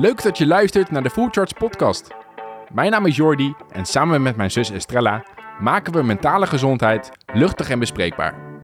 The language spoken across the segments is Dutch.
Leuk dat je luistert naar de Full podcast. Mijn naam is Jordi en samen met mijn zus Estrella maken we mentale gezondheid luchtig en bespreekbaar.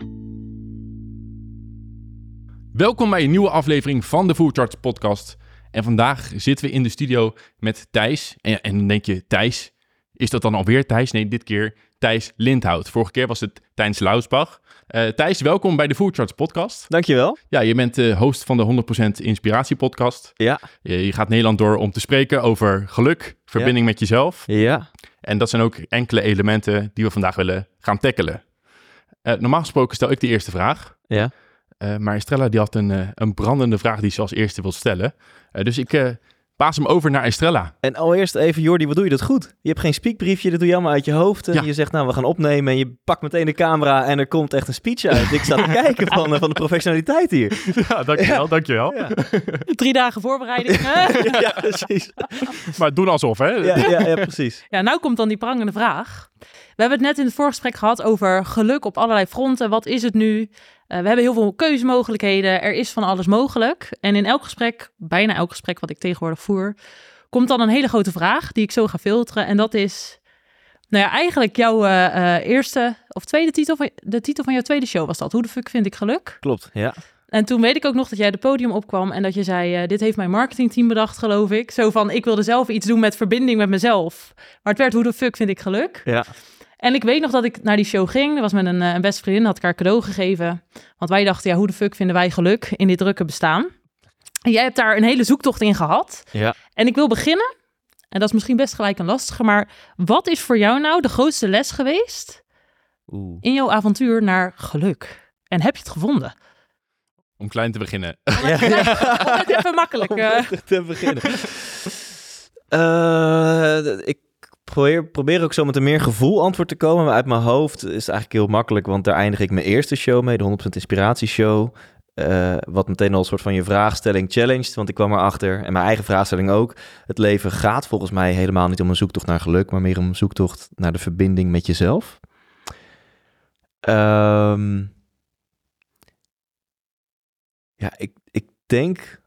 Welkom bij een nieuwe aflevering van de Full podcast. En vandaag zitten we in de studio met Thijs. En, en dan denk je, Thijs, is dat dan alweer Thijs? Nee, dit keer Thijs Lindhout. Vorige keer was het Tijns Lausbach. Uh, Thijs, welkom bij de Food Charts podcast. Dankjewel. Ja, je bent de host van de 100% Inspiratie podcast. Ja. Je, je, gaat Nederland door om te spreken over geluk, verbinding met jezelf. Ja. En dat zijn ook enkele elementen die we vandaag willen gaan tackelen. Uh, normaal gesproken stel ik de eerste vraag. Ja. Uh, maar Estrella die had een, een brandende vraag die ze als eerste wil stellen. dus ik Paas hem over naar Estrella. En allereerst even, Jordi, wat doe je dat goed? Je hebt geen speakbriefje, dat doe je allemaal uit je hoofd. En je zegt, nou, we gaan opnemen en je pakt meteen de camera en er komt echt een speech uit. Ik zat te kijken van, van de professionaliteit hier. Ja, dankjewel, ja. dankjewel. Ja. Drie dagen voorbereiding. ja, precies. Maar doen alsof, hè? Ja, ja, ja, precies. Ja, nou komt dan die prangende vraag. We hebben het net in het voorgesprek gehad over geluk op allerlei fronten. Wat is het nu? Uh, we hebben heel veel keuzemogelijkheden. Er is van alles mogelijk. En in elk gesprek, bijna elk gesprek wat ik tegenwoordig voer, komt dan een hele grote vraag die ik zo ga filteren. En dat is, nou ja, eigenlijk jouw uh, uh, eerste of tweede titel, van, de titel van jouw tweede show was dat. Hoe de fuck vind ik geluk? Klopt, ja. En toen weet ik ook nog dat jij het podium opkwam en dat je zei: uh, Dit heeft mijn marketingteam bedacht, geloof ik. Zo van: Ik wilde zelf iets doen met verbinding met mezelf. Maar het werd: Hoe de fuck vind ik geluk? Ja. En ik weet nog dat ik naar die show ging. Dat was met een, een beste vriendin, had ik haar cadeau gegeven. Want wij dachten, ja, hoe de fuck vinden wij geluk in dit drukke bestaan? En jij hebt daar een hele zoektocht in gehad. Ja. En ik wil beginnen, en dat is misschien best gelijk een lastige, maar wat is voor jou nou de grootste les geweest Oeh. in jouw avontuur naar geluk? En heb je het gevonden? Om klein te beginnen. Om het, ja. om het even makkelijk uh... te beginnen. uh, ik probeer, probeer ook zo met een meer gevoel antwoord te komen. Maar uit mijn hoofd is het eigenlijk heel makkelijk. Want daar eindig ik mijn eerste show mee, de 100% Inspiratieshow. Uh, wat meteen al een soort van je vraagstelling challenged. Want ik kwam erachter, en mijn eigen vraagstelling ook. Het leven gaat volgens mij helemaal niet om een zoektocht naar geluk. Maar meer om een zoektocht naar de verbinding met jezelf. Um, ja, ik, ik denk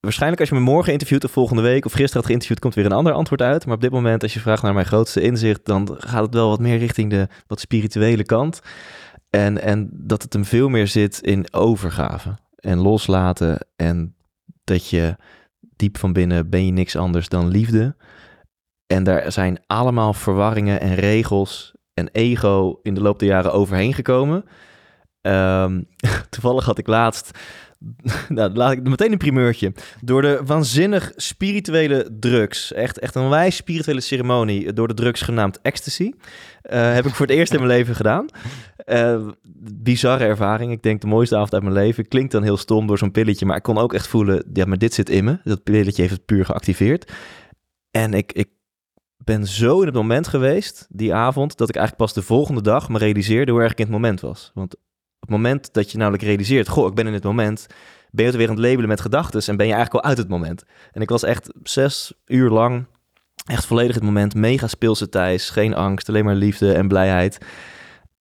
waarschijnlijk als je me morgen interviewt of volgende week of gisteren had geïnterviewd, komt weer een ander antwoord uit. Maar op dit moment, als je vraagt naar mijn grootste inzicht, dan gaat het wel wat meer richting de wat spirituele kant. En, en dat het hem veel meer zit in overgave en loslaten. En dat je diep van binnen ben je niks anders dan liefde. En daar zijn allemaal verwarringen en regels en ego in de loop der jaren overheen gekomen. Um, toevallig had ik laatst nou, laat ik meteen een primeurtje. Door de waanzinnig spirituele drugs, echt, echt een wijs spirituele ceremonie, door de drugs genaamd ecstasy, uh, heb ik voor het eerst in mijn leven gedaan. Uh, bizarre ervaring. Ik denk de mooiste avond uit mijn leven. Klinkt dan heel stom door zo'n pilletje, maar ik kon ook echt voelen, ja, maar dit zit in me. Dat pilletje heeft het puur geactiveerd. En ik, ik ben zo in het moment geweest, die avond, dat ik eigenlijk pas de volgende dag me realiseerde hoe erg ik in het moment was. Want het moment dat je namelijk realiseert, goh, ik ben in het moment, ben je het weer aan het labelen met gedachten en ben je eigenlijk al uit het moment. En ik was echt zes uur lang echt volledig het moment, mega speelse Thijs, geen angst, alleen maar liefde en blijheid.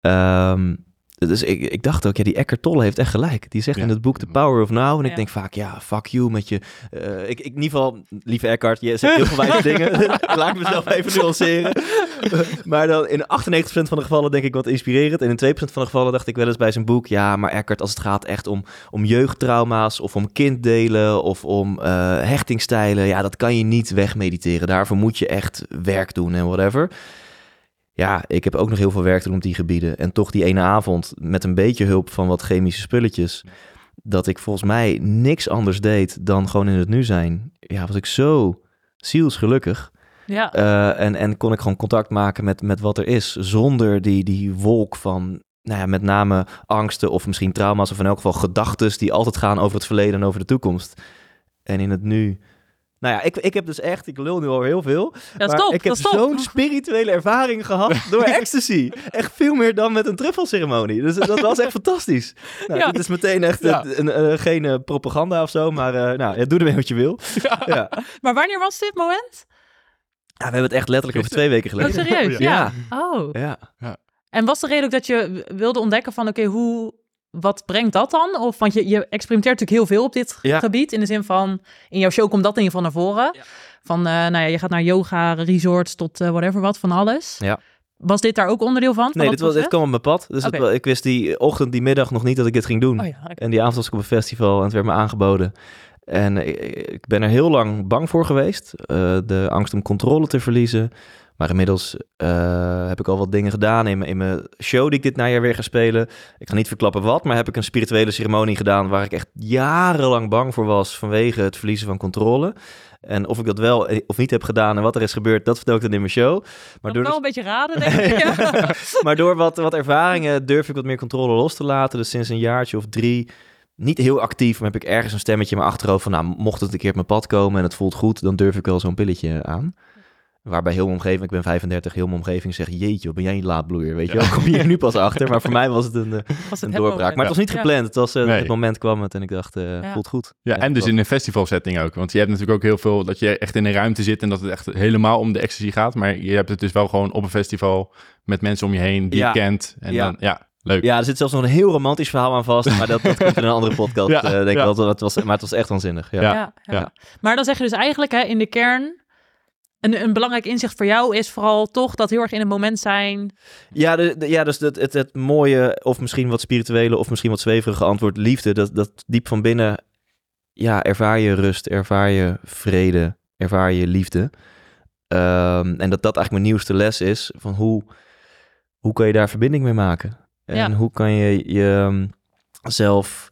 Um, dus ik, ik dacht ook, ja, die Eckhart Tolle heeft echt gelijk. Die zegt Ja. in het boek The Power of Now. En ik denk vaak, ja, fuck you met je... eh, ik, ik, in ieder geval, lieve Eckhart, je zegt heel veel wijze dingen. Laat ik mezelf even nuanceren. maar dan in 98% van de gevallen denk ik wat inspirerend. En in 2% van de gevallen dacht ik wel eens bij zijn boek... Ja, maar Eckhart, als het gaat echt om, om jeugdtrauma's... of om kinddelen of om eh, hechtingstijlen... ja, dat kan je niet wegmediteren. Daarvoor moet je echt werk doen en whatever ja, ik heb ook nog heel veel werk te doen op die gebieden. En toch die ene avond met een beetje hulp van wat chemische spulletjes, dat ik volgens mij niks anders deed dan gewoon in het nu zijn. Ja, was ik zo zielsgelukkig. Ja. Uh, en, en kon ik gewoon contact maken met, met wat er is, zonder die, die wolk van, nou ja, met name angsten of misschien trauma's of in elk geval gedachten die altijd gaan over het verleden en over de toekomst. En in het nu nou ja, ik, ik heb dus echt, ik lul nu al heel veel. Maar top, ik heb zo'n spirituele ervaring gehad door ecstasy. Echt veel meer dan met een truffelceremonie. Dus dat was echt fantastisch. Nou, Ja. Dit is meteen echt Ja. een, eh, geen eh, propaganda of zo, maar eh, nou, doe ermee wat je wil. Maar wanneer was dit moment? we hebben het echt letterlijk over twee weken Oh, geleden. serieus? Ja. Oh. Ja. En was de reden ook dat je wilde ontdekken van, oké, hoe... wat brengt dat dan? Of, want je, je experimenteert natuurlijk heel veel op dit Ja. gebied. In de zin van, in jouw show komt dat in ieder geval naar voren. Ja. Van, eh, nou ja, je gaat naar yoga, resorts tot eh, whatever wat, van alles. Ja. Was dit daar ook onderdeel van? van Nee, dit, was, dit kwam op mijn pad. Dus het ik wist die ochtend, die middag nog niet dat ik dit ging doen. Oh ja. En die avond was ik op een festival en het werd me aangeboden. En ik, ik ben er heel lang bang voor geweest. Eh, de angst om controle te verliezen. Maar inmiddels eh, heb ik al wat dingen gedaan in mijn, in mijn show die ik dit najaar weer ga spelen. Ik ga niet verklappen wat, maar heb ik een spirituele ceremonie gedaan waar ik echt jarenlang bang voor was vanwege het verliezen van controle. En of ik dat wel eh, of niet heb gedaan en wat er is gebeurd, dat vertel ik dan in mijn show. Maar Maar door, wel een beetje raden, denk ik. Ja. maar door wat, wat ervaringen durf ik wat meer controle los te laten. Dus sinds een jaartje of drie, niet heel actief, maar heb ik ergens een stemmetje in mijn achterhoofd van... nou, mocht het een keer op mijn pad komen en het voelt goed, dan durf ik wel zo'n pilletje aan. Waarbij heel mijn omgeving, ik ben 35, heel mijn omgeving zegt... jeetje, wat ben jij een laadbloeier, weet je wel? Kom je hier nu pas achter? Maar voor mij was het een, eh, Was het een doorbraak. Maar het was niet Ja. gepland. Het was eh, Nee. het moment kwam het en ik dacht, eh, Ja. voelt goed. Ja, en dus in een festivalsetting ook. Want je hebt natuurlijk ook heel veel dat je echt in een ruimte zit en dat het echt helemaal om de ecstasy gaat. Maar je hebt het dus wel gewoon op een festival met mensen om je heen die Ja. je kent. En Ja. dan, ja, leuk. Ja, er zit zelfs nog een heel romantisch verhaal aan vast. Maar dat, dat komt in een andere podcast, Ja, eh, denk ik ja. wel. Het was, maar het was echt waanzinnig. Ja. Ja. Ja, ja. ja. Maar dan zeg je dus eigenlijk hè, in de kern... Een, een belangrijk inzicht voor jou is vooral toch dat heel erg in het moment zijn. Ja, de, de- ja dus het, het, het mooie, of misschien wat spirituele, of misschien wat zweverige antwoord, liefde. Dat, dat diep van binnen, ja, ervaar je rust, ervaar je vrede, ervaar je liefde. Ehm, en dat dat eigenlijk mijn nieuwste les is, van hoe, hoe kan je daar verbinding mee maken? En Ja. hoe kan je jezelf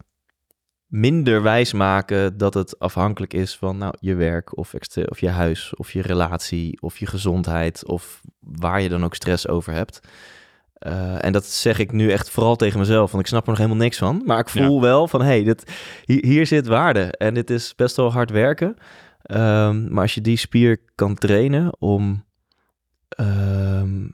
minder wijs maken dat het afhankelijk is van nou, je werk of, of je huis of je relatie of je gezondheid of waar je dan ook stress over hebt. Eh, en dat zeg ik nu echt vooral tegen mezelf, want ik snap er nog helemaal niks van. Maar ik voel wel van, hé, hey, dit, hier, hier zit waarde. En dit is best wel hard werken. Ehm, maar als je die spier kan trainen om... ehm,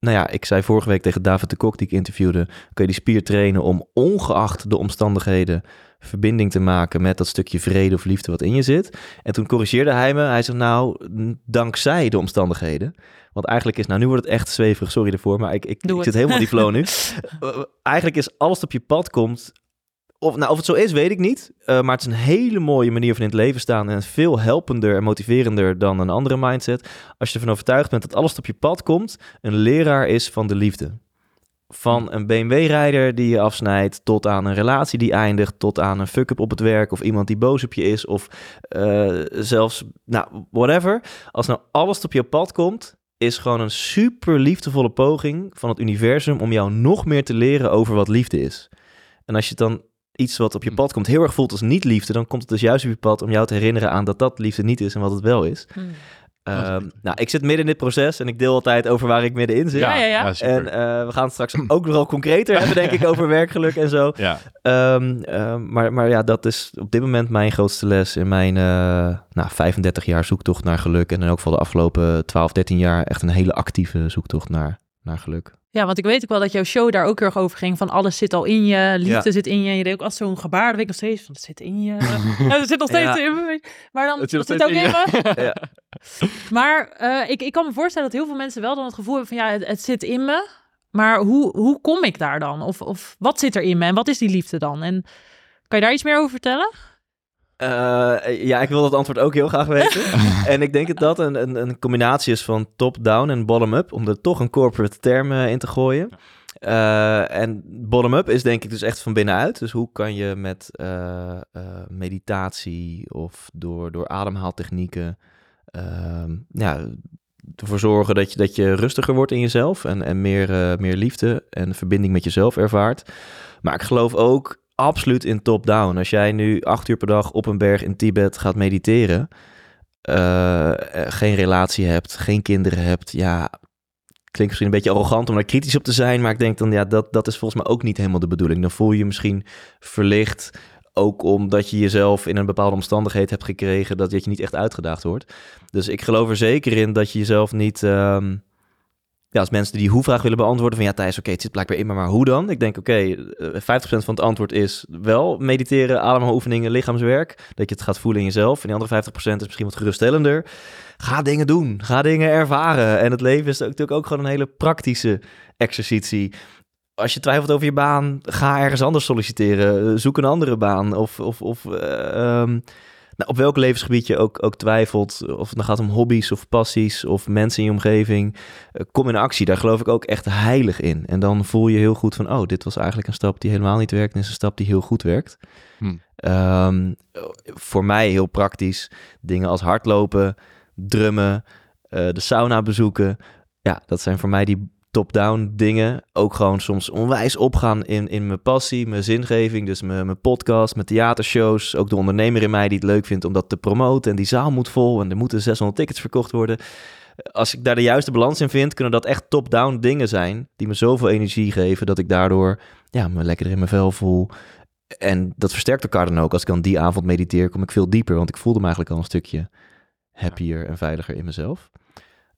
nou ja, ik zei vorige week tegen David de Kok, die ik interviewde... kun je die spier trainen om ongeacht de omstandigheden... verbinding te maken met dat stukje vrede of liefde wat in je zit. En toen corrigeerde hij me. Hij zei, nou, dankzij de omstandigheden... Want eigenlijk is, nou nu wordt het echt zweverig, sorry ervoor, maar ik, ik, ik zit helemaal in die flow nu. Eigenlijk is alles dat op je pad komt, of, nou, of het zo is, weet ik niet. Eh, maar het is een hele mooie manier van in het leven staan en veel helpender en motiverender dan een andere mindset. Als je ervan overtuigd bent dat alles op je pad komt, een leraar is van de liefde. Van een BMW-rijder die je afsnijdt, tot aan een relatie die eindigt, tot aan een fuck-up op het werk, of iemand die boos op je is, of eh, zelfs, nou, whatever. Als nou alles op je pad komt, is gewoon een super liefdevolle poging van het universum om jou nog meer te leren over wat liefde is. En als je dan iets wat op je pad komt heel erg voelt als niet liefde, dan komt het dus juist op je pad om jou te herinneren aan dat dat liefde niet is en wat het wel is. Hmm. Ehm, nou, ik zit midden in dit proces en ik deel altijd over waar ik middenin zit. Ja, ja, ja. super. En eh, we gaan straks ook nog wel concreter hebben, denk ik, over werkgeluk en zo. ja. Ehm, ehm, maar, maar ja, dat is op dit moment mijn grootste les in mijn eh, nou, 35 jaar zoektocht naar geluk. En in elk geval de afgelopen 12, 13 jaar echt een hele actieve zoektocht naar, naar geluk. Ja, want ik weet ook wel dat jouw show daar ook heel erg over ging. Van alles zit al in je, liefde Ja. zit in je. Je deed ook altijd zo'n gebaar, dat weet ik nog steeds. Van, het zit in je. ja, het zit nog steeds Ja. in me. Maar dan, Het het zit nog ook in me. Ja. Maar eh, ik, ik kan me voorstellen dat heel veel mensen wel dan het gevoel hebben van... Ja, het, het zit in me. Maar hoe, hoe kom ik daar dan? Of, of wat zit er in me en wat is die liefde dan? En kan je daar iets meer over vertellen? Eh, ja, ik wil dat antwoord ook heel graag weten. en ik denk dat dat een, een, een combinatie is van top-down en bottom-up, om er toch een corporate term eh, in te gooien. Eh, en bottom-up is denk ik dus echt van binnenuit. Dus hoe kan je met meditatie of door, door ademhaaltechnieken ehm, ja, ervoor zorgen dat je, dat je rustiger wordt in jezelf en, en meer, meer liefde en verbinding met jezelf ervaart. Maar ik geloof ook absoluut in top-down. Als jij nu acht uur per dag op een berg in Tibet gaat mediteren, eh, eh, geen relatie hebt, geen kinderen hebt, ja, klinkt misschien een beetje arrogant om daar kritisch op te zijn, maar ik denk dan, ja, dat, dat is volgens mij ook niet helemaal de bedoeling. Dan voel je je misschien verlicht, ook omdat je jezelf in een bepaalde omstandigheid hebt gekregen, dat je niet echt uitgedaagd wordt. Dus ik geloof er zeker in dat je jezelf niet... ehm, ja, als mensen die hoe-vraag willen beantwoorden van ja, Thijs, oké, het zit blijkbaar in me, maar hoe dan? Ik denk, oké, eh, 50% van het antwoord is wel mediteren, ademhalingsoefeningen, lichaamswerk, dat je het gaat voelen in jezelf. En die andere 50% is misschien wat geruststellender. Ga dingen doen, ga dingen ervaren. En het leven is natuurlijk ook gewoon een hele praktische exercitie. als je twijfelt over je baan, ga ergens anders solliciteren. Eh, Zoek een andere baan. Of, of, of eh, ehm, nou, op welk levensgebied je ook, ook twijfelt. Of het nou gaat om hobby's of passies of mensen in je omgeving. eh, kom in actie. Daar geloof ik ook echt heilig in. En dan voel je heel goed van, oh, dit was eigenlijk een stap die helemaal niet werkt. En is een stap die heel goed werkt. Hm. Ehm, voor mij heel praktisch. Dingen als hardlopen, drummen, eh, de sauna bezoeken. Ja, dat zijn voor mij die top-down dingen. Ook gewoon soms onwijs opgaan in, in mijn passie, mijn zingeving. Dus mijn, mijn podcast, mijn theatershows. Ook de ondernemer in mij die het leuk vindt om dat te promoten. En die zaal moet vol en er moeten 600 tickets verkocht worden. Als ik daar de juiste balans in vind, kunnen dat echt top-down dingen zijn. Die me zoveel energie geven dat ik daardoor ja, me lekker in mijn vel voel. En dat versterkt elkaar dan ook. Als ik dan die avond mediteer, kom ik veel dieper. Want ik voelde me eigenlijk al een stukje happier en veiliger in mezelf.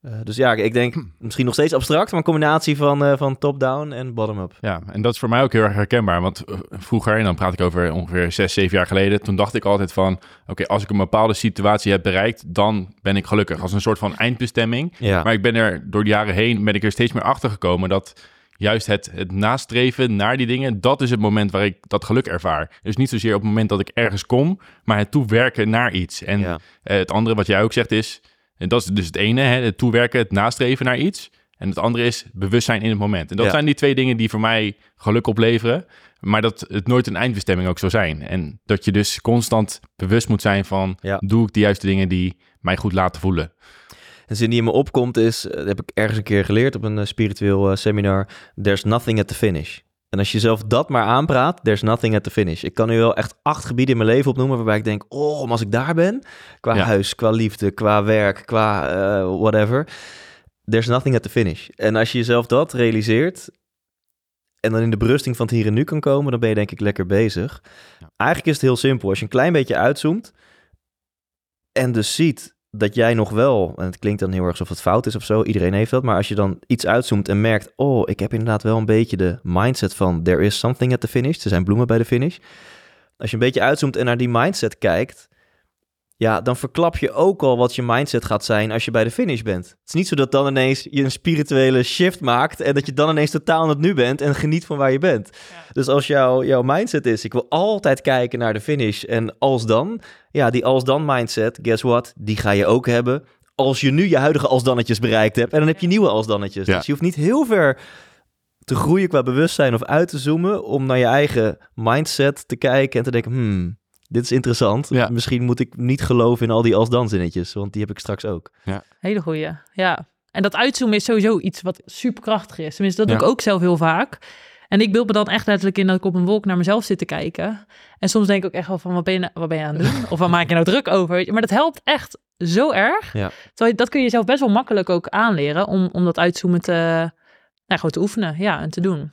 Eh, dus ja, ik denk misschien nog steeds abstract, maar een combinatie van, eh, van top-down en bottom-up. Ja, en dat is voor mij ook heel erg herkenbaar. Want eh, vroeger, en dan praat ik over ongeveer zes, zeven jaar geleden, toen dacht ik altijd van, oké, als ik een bepaalde situatie heb bereikt, dan ben ik gelukkig. Als een soort van eindbestemming. Ja, Maar ik ben er door de jaren heen, ben ik er steeds meer achter gekomen dat juist het, het nastreven naar die dingen, dat is het moment waar ik dat geluk ervaar. Dus niet zozeer op het moment dat ik ergens kom, maar het toewerken naar iets. En ja. het andere wat jij ook zegt is, en dat is dus het ene, hè, het toewerken, het nastreven naar iets. En het andere is bewustzijn in het moment. En dat Ja. zijn die twee dingen die voor mij geluk opleveren. Maar dat het nooit een eindbestemming ook zou zijn. En dat je dus constant bewust moet zijn van... Ja. doe ik de juiste dingen die mij goed laten voelen. Een zin die in me opkomt is, eh, dat heb ik ergens een keer geleerd op een eh, spiritueel eh, seminar, there's nothing at the finish. En als je zelf dat maar aanpraat, there's nothing at the finish. Ik kan nu wel echt acht gebieden in mijn leven opnoemen waarbij ik denk, oh, maar als ik daar ben, qua Ja. huis, qua liefde, qua werk, qua eh, whatever, there's nothing at the finish. En als je jezelf dat realiseert en dan in de berusting van het hier en nu kan komen, dan ben je denk ik lekker bezig. Ja. Eigenlijk is het heel simpel. Als je een klein beetje uitzoomt en dus ziet dat jij nog wel, en het klinkt dan heel erg alsof het fout is of zo, iedereen heeft dat, maar als je dan iets uitzoomt en merkt, oh, ik heb inderdaad wel een beetje de mindset van there is something at the finish, er zijn bloemen bij de finish. Als je een beetje uitzoomt en naar die mindset kijkt, ja, dan verklap je ook al wat je mindset gaat zijn als je bij de finish bent. Het is niet zo dat dan ineens je een spirituele shift maakt en dat je dan ineens totaal in het nu bent en geniet van waar je bent. Dus als jouw jouw mindset is, ik wil altijd kijken naar de finish en als dan, ja, die als dan mindset, guess what, die ga je ook hebben als je nu je huidige als dannetjes bereikt hebt en dan heb je nieuwe als dannetjes. Ja. Dus je hoeft niet heel ver te groeien qua bewustzijn of uit te zoomen om naar je eigen mindset te kijken en te denken, hmm, dit is interessant. Ja. Misschien moet ik niet geloven in al die als dan zinnetjes, want die heb ik straks ook. Hele goeie, ja. En dat uitzoomen is sowieso iets wat superkrachtig is. Tenminste, dat doe Ja. ik ook zelf heel vaak. En ik beeld me dan echt letterlijk in dat ik op een wolk naar mezelf zit te kijken. En soms denk ik ook echt wel van, wat ben je, nou- wat ben je aan het doen? Of waar maak je nou druk over? Weet je, Maar dat helpt echt zo erg. Ja. Terwijl dat kun je zelf best wel makkelijk ook aanleren om, om dat uitzoomen te, nou, gewoon te oefenen ja, en te doen.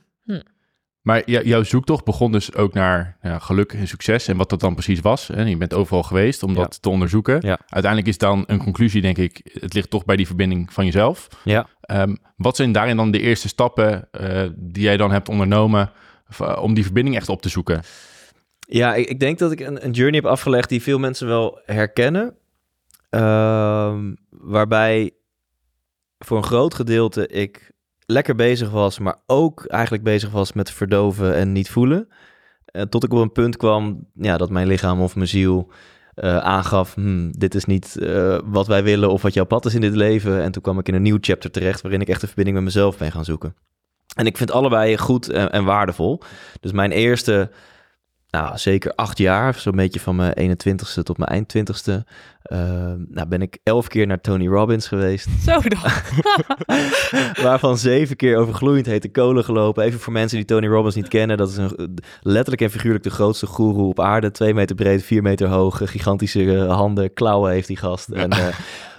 Maar jou- jouw zoektocht begon dus ook naar ja, geluk en succes en wat dat dan precies was. En je bent overal geweest om Ja. dat te onderzoeken. Ja. Uiteindelijk is dan een conclusie, denk ik, het ligt toch bij die verbinding van jezelf. Ja. Ehm, wat zijn daarin dan de eerste stappen eh, die jij dan hebt ondernomen om die verbinding echt op te zoeken? Ja, ik, ik denk dat ik een, een journey heb afgelegd die veel mensen wel herkennen. Ehm, waarbij voor een groot gedeelte ik lekker bezig was, maar ook eigenlijk bezig was met verdoven en niet voelen. Eh, tot ik op een punt kwam ja, dat mijn lichaam of mijn ziel eh, aangaf, hmm, dit is niet eh, wat wij willen of wat jouw pad is in dit leven. En toen kwam ik in een nieuw chapter terecht waarin ik echt een verbinding met mezelf ben gaan zoeken. En ik vind allebei goed en waardevol. Dus mijn eerste nou, zeker acht jaar, zo'n beetje van mijn 21ste tot mijn eind 20ste. nou, ben ik elf keer naar Tony Robbins geweest. Zo dan. waarvan zeven keer over gloeiend hete kolen gelopen. Even voor mensen die Tony Robbins niet kennen. Dat is een, letterlijk en figuurlijk de grootste goeroe op aarde. Twee meter breed, vier meter hoog. Gigantische eh, handen, klauwen heeft die gast. En eh,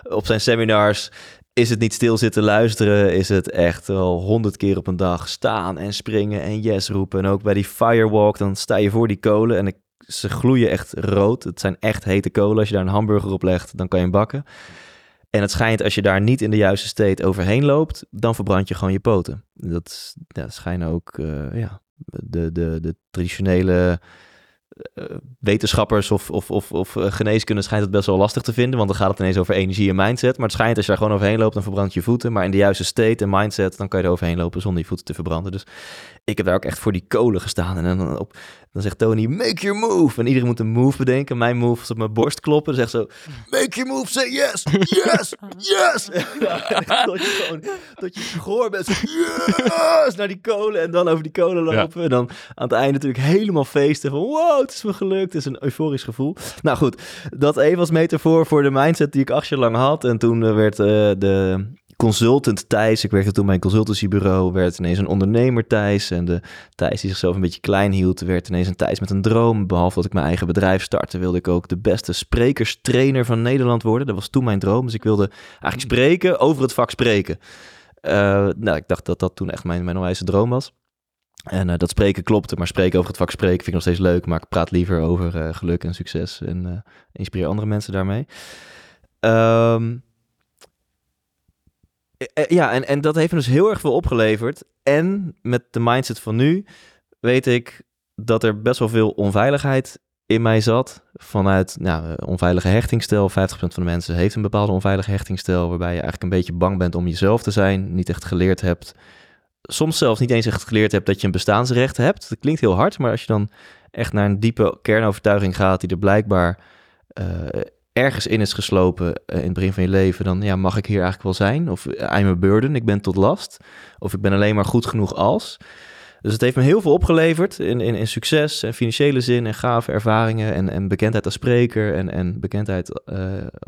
op zijn seminars is het niet stil zitten luisteren. Is het echt wel honderd keer op een dag staan en springen en yes roepen. En ook bij die firewalk, dan sta je voor die kolen. En ze gloeien echt rood. Het zijn echt hete kolen. Als je daar een hamburger op legt, dan kan je hem bakken. En het schijnt, als je daar niet in de juiste state overheen loopt, dan verbrand je gewoon je poten. Dat, dat schijnen ook eh, ja, de, de, de traditionele wetenschappers of, of, of, of eh, geneeskunde schijnt het best wel lastig te vinden, want dan gaat het ineens over energie en mindset. Maar het schijnt als je daar gewoon overheen loopt, dan verbrand je voeten. Maar in de juiste state en mindset, dan kan je er overheen lopen zonder je voeten te verbranden. Dus ik heb daar ook echt voor die kolen gestaan. En dan, op, dan zegt Tony, make your move. En iedereen moet een move bedenken. Mijn move is op mijn borst kloppen. Dan zegt zo, make your move, say yes, yes, yes. tot je gewoon, tot je gehoor bent. Zo, yes, naar die kolen. En dan over die kolen lopen. En dan aan het einde natuurlijk helemaal feesten. Van wow, het is me gelukt. Het is een euforisch gevoel. Nou goed, dat even als metafoor voor de mindset die ik acht jaar lang had. En toen eh, werd uh, de consultant Thijs, ik werkte toen bij een consultancybureau, werd ineens een ondernemer Thijs. En de Thijs die zichzelf een beetje klein hield, werd ineens een Thijs met een droom. Behalve dat ik mijn eigen bedrijf startte, wilde ik ook de beste sprekerstrainer van Nederland worden. Dat was toen mijn droom. Dus ik wilde eigenlijk spreken over het vak spreken. Uh, nou, ik dacht dat dat toen echt mijn, mijn onwijze droom was. En uh, dat spreken klopte, maar spreken over het vak spreken vind ik nog steeds leuk. Maar ik praat liever over uh, geluk en succes en inspireer andere mensen daarmee. Um, ja, en, en dat heeft me dus heel erg veel opgeleverd. En met de mindset van nu weet ik dat er best wel veel onveiligheid in mij zat. Vanuit nou, onveilige hechtingstijl. 50% van de mensen heeft een bepaalde onveilige hechtingstijl. Waarbij je eigenlijk een beetje bang bent om jezelf te zijn. Niet echt geleerd hebt soms zelfs niet eens echt geleerd hebt dat je een bestaansrecht hebt. Dat klinkt heel hard, maar als je dan echt naar een diepe kernovertuiging gaat, die er blijkbaar uh, ergens in is geslopen uh, in het begin van je leven, dan ja, mag ik hier eigenlijk wel zijn? Of I'm a burden, ik ben tot last. Of ik ben alleen maar goed genoeg als. Dus het heeft me heel veel opgeleverd in, in, in succes en financiële zin en gave ervaringen en, en bekendheid als spreker en, en bekendheid uh,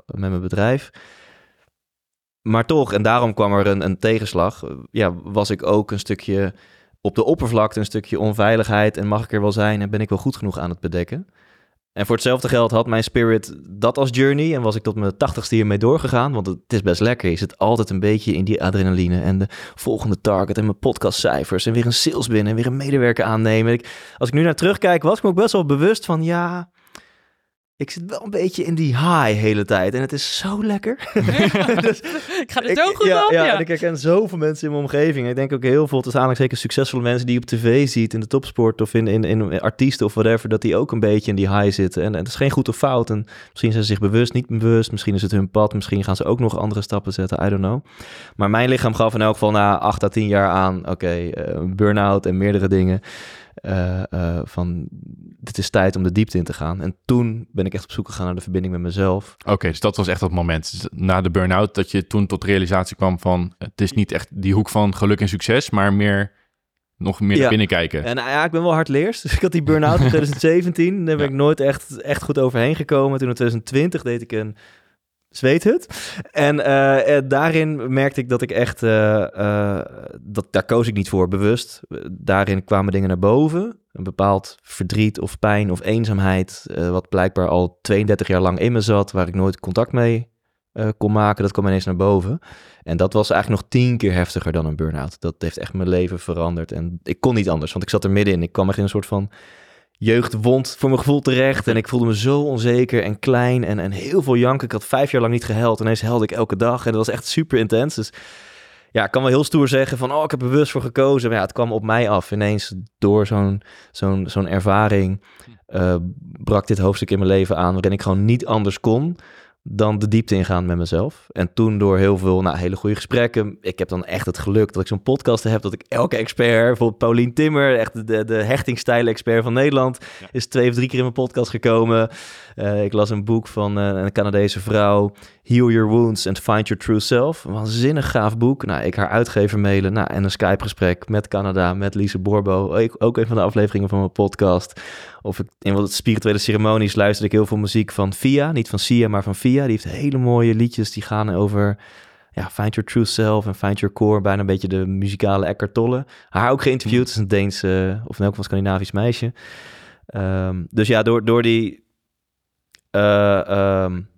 met mijn bedrijf. Maar toch, en daarom kwam er een, een tegenslag, ja, was ik ook een stukje op de oppervlakte, een stukje onveiligheid en mag ik er wel zijn en ben ik wel goed genoeg aan het bedekken. En voor hetzelfde geld had mijn spirit dat als journey en was ik tot mijn tachtigste hiermee doorgegaan, want het is best lekker. Je zit altijd een beetje in die adrenaline en de volgende target en mijn podcastcijfers en weer een sales binnen en weer een medewerker aannemen. Als ik nu naar terugkijk, was ik me ook best wel bewust van ja, ik zit wel een beetje in die high hele tijd. En het is zo lekker. dus, ik ga er zo goed ja, op. Ja, Ja, en ik herken zoveel mensen in mijn omgeving. Ik denk ook heel veel, tussen aanhalingstekens zeker succesvolle mensen die je op tv ziet in de topsport of in, in, in artiesten of whatever, dat die ook een beetje in die high zitten. En, en het is geen goed of fout. En misschien zijn ze zich bewust, niet bewust. Misschien is het hun pad. Misschien gaan ze ook nog andere stappen zetten. I don't know. Maar mijn lichaam gaf in elk geval na acht à tien jaar aan, oké, okay, uh, burn-out en meerdere dingen. Uh, uh, van het is tijd om de diepte in te gaan. En toen ben ik echt op zoek gegaan naar de verbinding met mezelf. Oké, okay, dus dat was echt dat moment na de burn-out dat je toen tot realisatie kwam van het is niet echt die hoek van geluk en succes, maar meer nog meer ja. naar binnen kijken. En ja, ik ben wel hardleers. Dus ik had die burn-out in 2017. Daar ben ja. ik nooit echt, echt goed overheen gekomen. Toen in 2020 deed ik een zweethut. En uh, daarin merkte ik dat ik echt, uh, dat, daar koos ik niet voor bewust. Daarin kwamen dingen naar boven. Een bepaald verdriet of pijn of eenzaamheid, wat blijkbaar al 32 jaar lang in me zat, waar ik nooit contact mee kon maken, dat kwam ineens naar boven. En dat was eigenlijk nog tien keer heftiger dan een burn-out. Dat heeft echt mijn leven veranderd. En ik kon niet anders, want ik zat er middenin. Ik kwam echt in een soort van jeugdwond voor mijn gevoel terecht. En ik voelde me zo onzeker en klein en, en heel veel janken. Ik had vijf jaar lang niet gehuild. Ineens helde ik elke dag en dat was echt super intens. Dus ja, ik kan wel heel stoer zeggen van, oh, ik heb bewust voor gekozen. Maar ja, het kwam op mij af. Ineens door zo'n zo'n zo'n ervaring uh, brak dit hoofdstuk in mijn leven aan... waarin ik gewoon niet anders kon dan de diepte ingaan met mezelf. En toen door heel veel nou, hele goede gesprekken. Ik heb dan echt het geluk dat ik zo'n podcast heb. Dat ik elke expert, bijvoorbeeld Paulien Timmer, echt de, de hechtingstijlen-expert van Nederland, ja. is twee of drie keer in mijn podcast gekomen. Uh, ik las een boek van uh, een Canadese vrouw, Heal Your Wounds and Find Your True Self. Een waanzinnig gaaf boek. Nou, ik haar uitgever mailen. Nou, en een Skype-gesprek met Canada, met Lise Borbo. Ik, ook een van de afleveringen van mijn podcast. Of ik, in wat spirituele ceremonies luisterde ik heel veel muziek van Via. Niet van Sia, maar van Via. Die heeft hele mooie liedjes die gaan over ja, Find Your True Self en Find Your Core. Bijna een beetje de muzikale Eckhart Tolle. Haar ook geïnterviewd. Het is een Deense, of in elk geval Scandinavisch meisje. Um, dus ja, door, door die... Uh, um,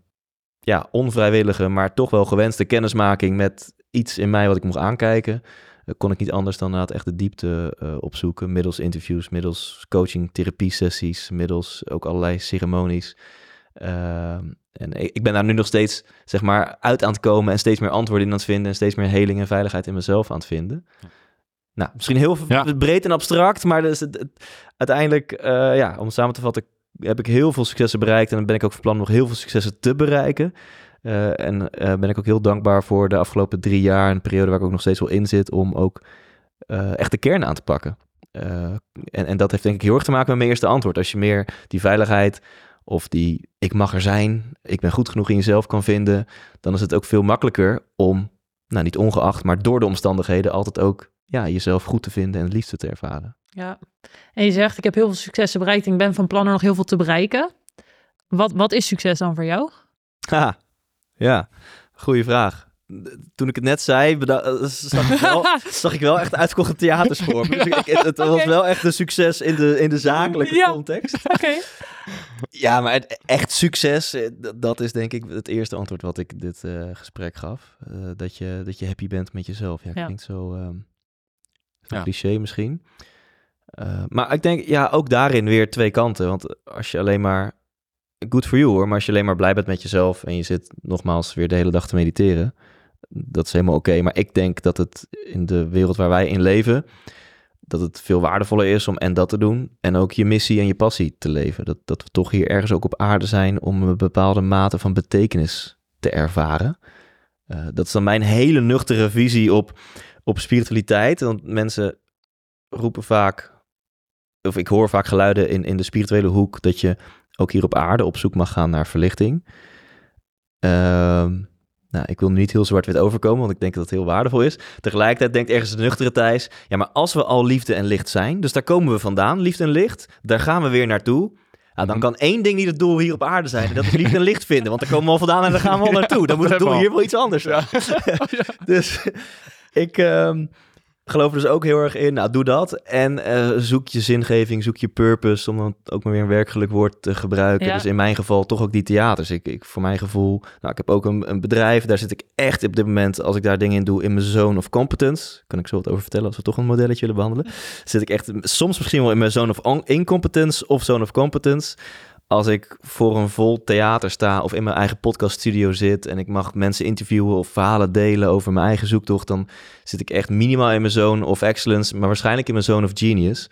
ja, onvrijwillige, maar toch wel gewenste kennismaking met iets in mij wat ik mocht aankijken, uh, kon ik niet anders dan inderdaad echt de diepte uh, opzoeken. Middels interviews, middels coaching, therapie sessies, middels ook allerlei ceremonies. Uh, en ik, ben daar nu nog steeds, zeg maar, uit aan het komen en steeds meer antwoorden in aan het vinden en steeds meer heling en veiligheid in mezelf aan het vinden. Nou, misschien heel ja. breed en abstract, maar dus het, het, uiteindelijk, uh, ja, om samen te vatten, heb ik heel veel successen bereikt en ben ik ook van plan nog heel veel successen te bereiken. Uh, en uh, ben ik ook heel dankbaar voor de afgelopen drie jaar, een periode waar ik ook nog steeds wel in zit, om ook uh, echt de kern aan te pakken. en, en dat heeft denk ik heel erg te maken met mijn eerste antwoord. Als je meer die veiligheid of die ik mag er zijn, ik ben goed genoeg in jezelf kan vinden, dan is het ook veel makkelijker om, nou niet ongeacht, maar door de omstandigheden altijd ook ja, jezelf goed te vinden en het liefste te ervaren. Ja, en je zegt ik heb heel veel successen bereikt en ik ben van plan er nog heel veel te bereiken. Wat, wat is succes dan voor jou? Ha, ja, goede vraag. Toen ik het net zei, eh, zag ik wel, zag ik wel echt uitverkocht theaterspoor. Dus ik, het, het was wel echt een succes in de, in de zakelijke Ja. context. Oké. Ja, maar het, echt succes, eh, dat is denk ik het eerste antwoord wat ik dit eh, gesprek gaf. Eh, dat, je, dat je happy bent met jezelf. Ja, Ja. klinkt zo, ehm, Ja. cliché misschien. Eh, maar ik denk, ja, ook daarin weer twee kanten. Want als je alleen maar, good for you hoor, maar als je alleen maar blij bent met jezelf en je zit nogmaals weer de hele dag te mediteren, dat is helemaal oké. Maar ik denk dat het in de wereld waar wij in leven, dat het veel waardevoller is om en dat te doen en ook je missie en je passie te leven. Dat, dat we toch hier ergens ook op aarde zijn om een bepaalde mate van betekenis te ervaren. Eh, dat is dan mijn hele nuchtere visie op, op spiritualiteit. Want mensen roepen vaak, of ik hoor vaak geluiden in, in de spirituele hoek, dat je ook hier op aarde op zoek mag gaan naar verlichting. Ehm, nou, ik wil nu niet heel zwart-wit overkomen, want ik denk dat het heel waardevol is. Tegelijkertijd denkt ergens de nuchtere Thijs, ja, maar als we al liefde en licht zijn, dus daar komen we vandaan, liefde en licht, daar gaan we weer naartoe. Ja, dan kan één ding niet het doel hier op aarde zijn. En dat is liefde en licht vinden. Want daar komen we al vandaan en daar gaan we al naartoe. Dan moet het doel hier wel iets anders zijn. Dus ik ehm, geloof er dus ook heel erg in. Nou, doe dat. En eh, zoek je zingeving, zoek je purpose. Om dan ook maar weer een werkelijk woord te gebruiken. Ja. Dus in mijn geval toch ook die theaters. Ik, ik, voor mijn gevoel, nou, ik heb ook een, een bedrijf. Daar zit ik echt op dit moment, als ik daar dingen in doe, in mijn zone of competence. Kan ik zo wat over vertellen als we toch een modelletje willen behandelen. Zit ik echt soms misschien wel in mijn zone of incompetence of zone of competence als ik voor een vol theater sta of in mijn eigen podcaststudio zit en ik mag mensen interviewen of verhalen delen over mijn eigen zoektocht, dan zit ik echt minimaal in mijn zone of excellence, maar waarschijnlijk in mijn zone of genius.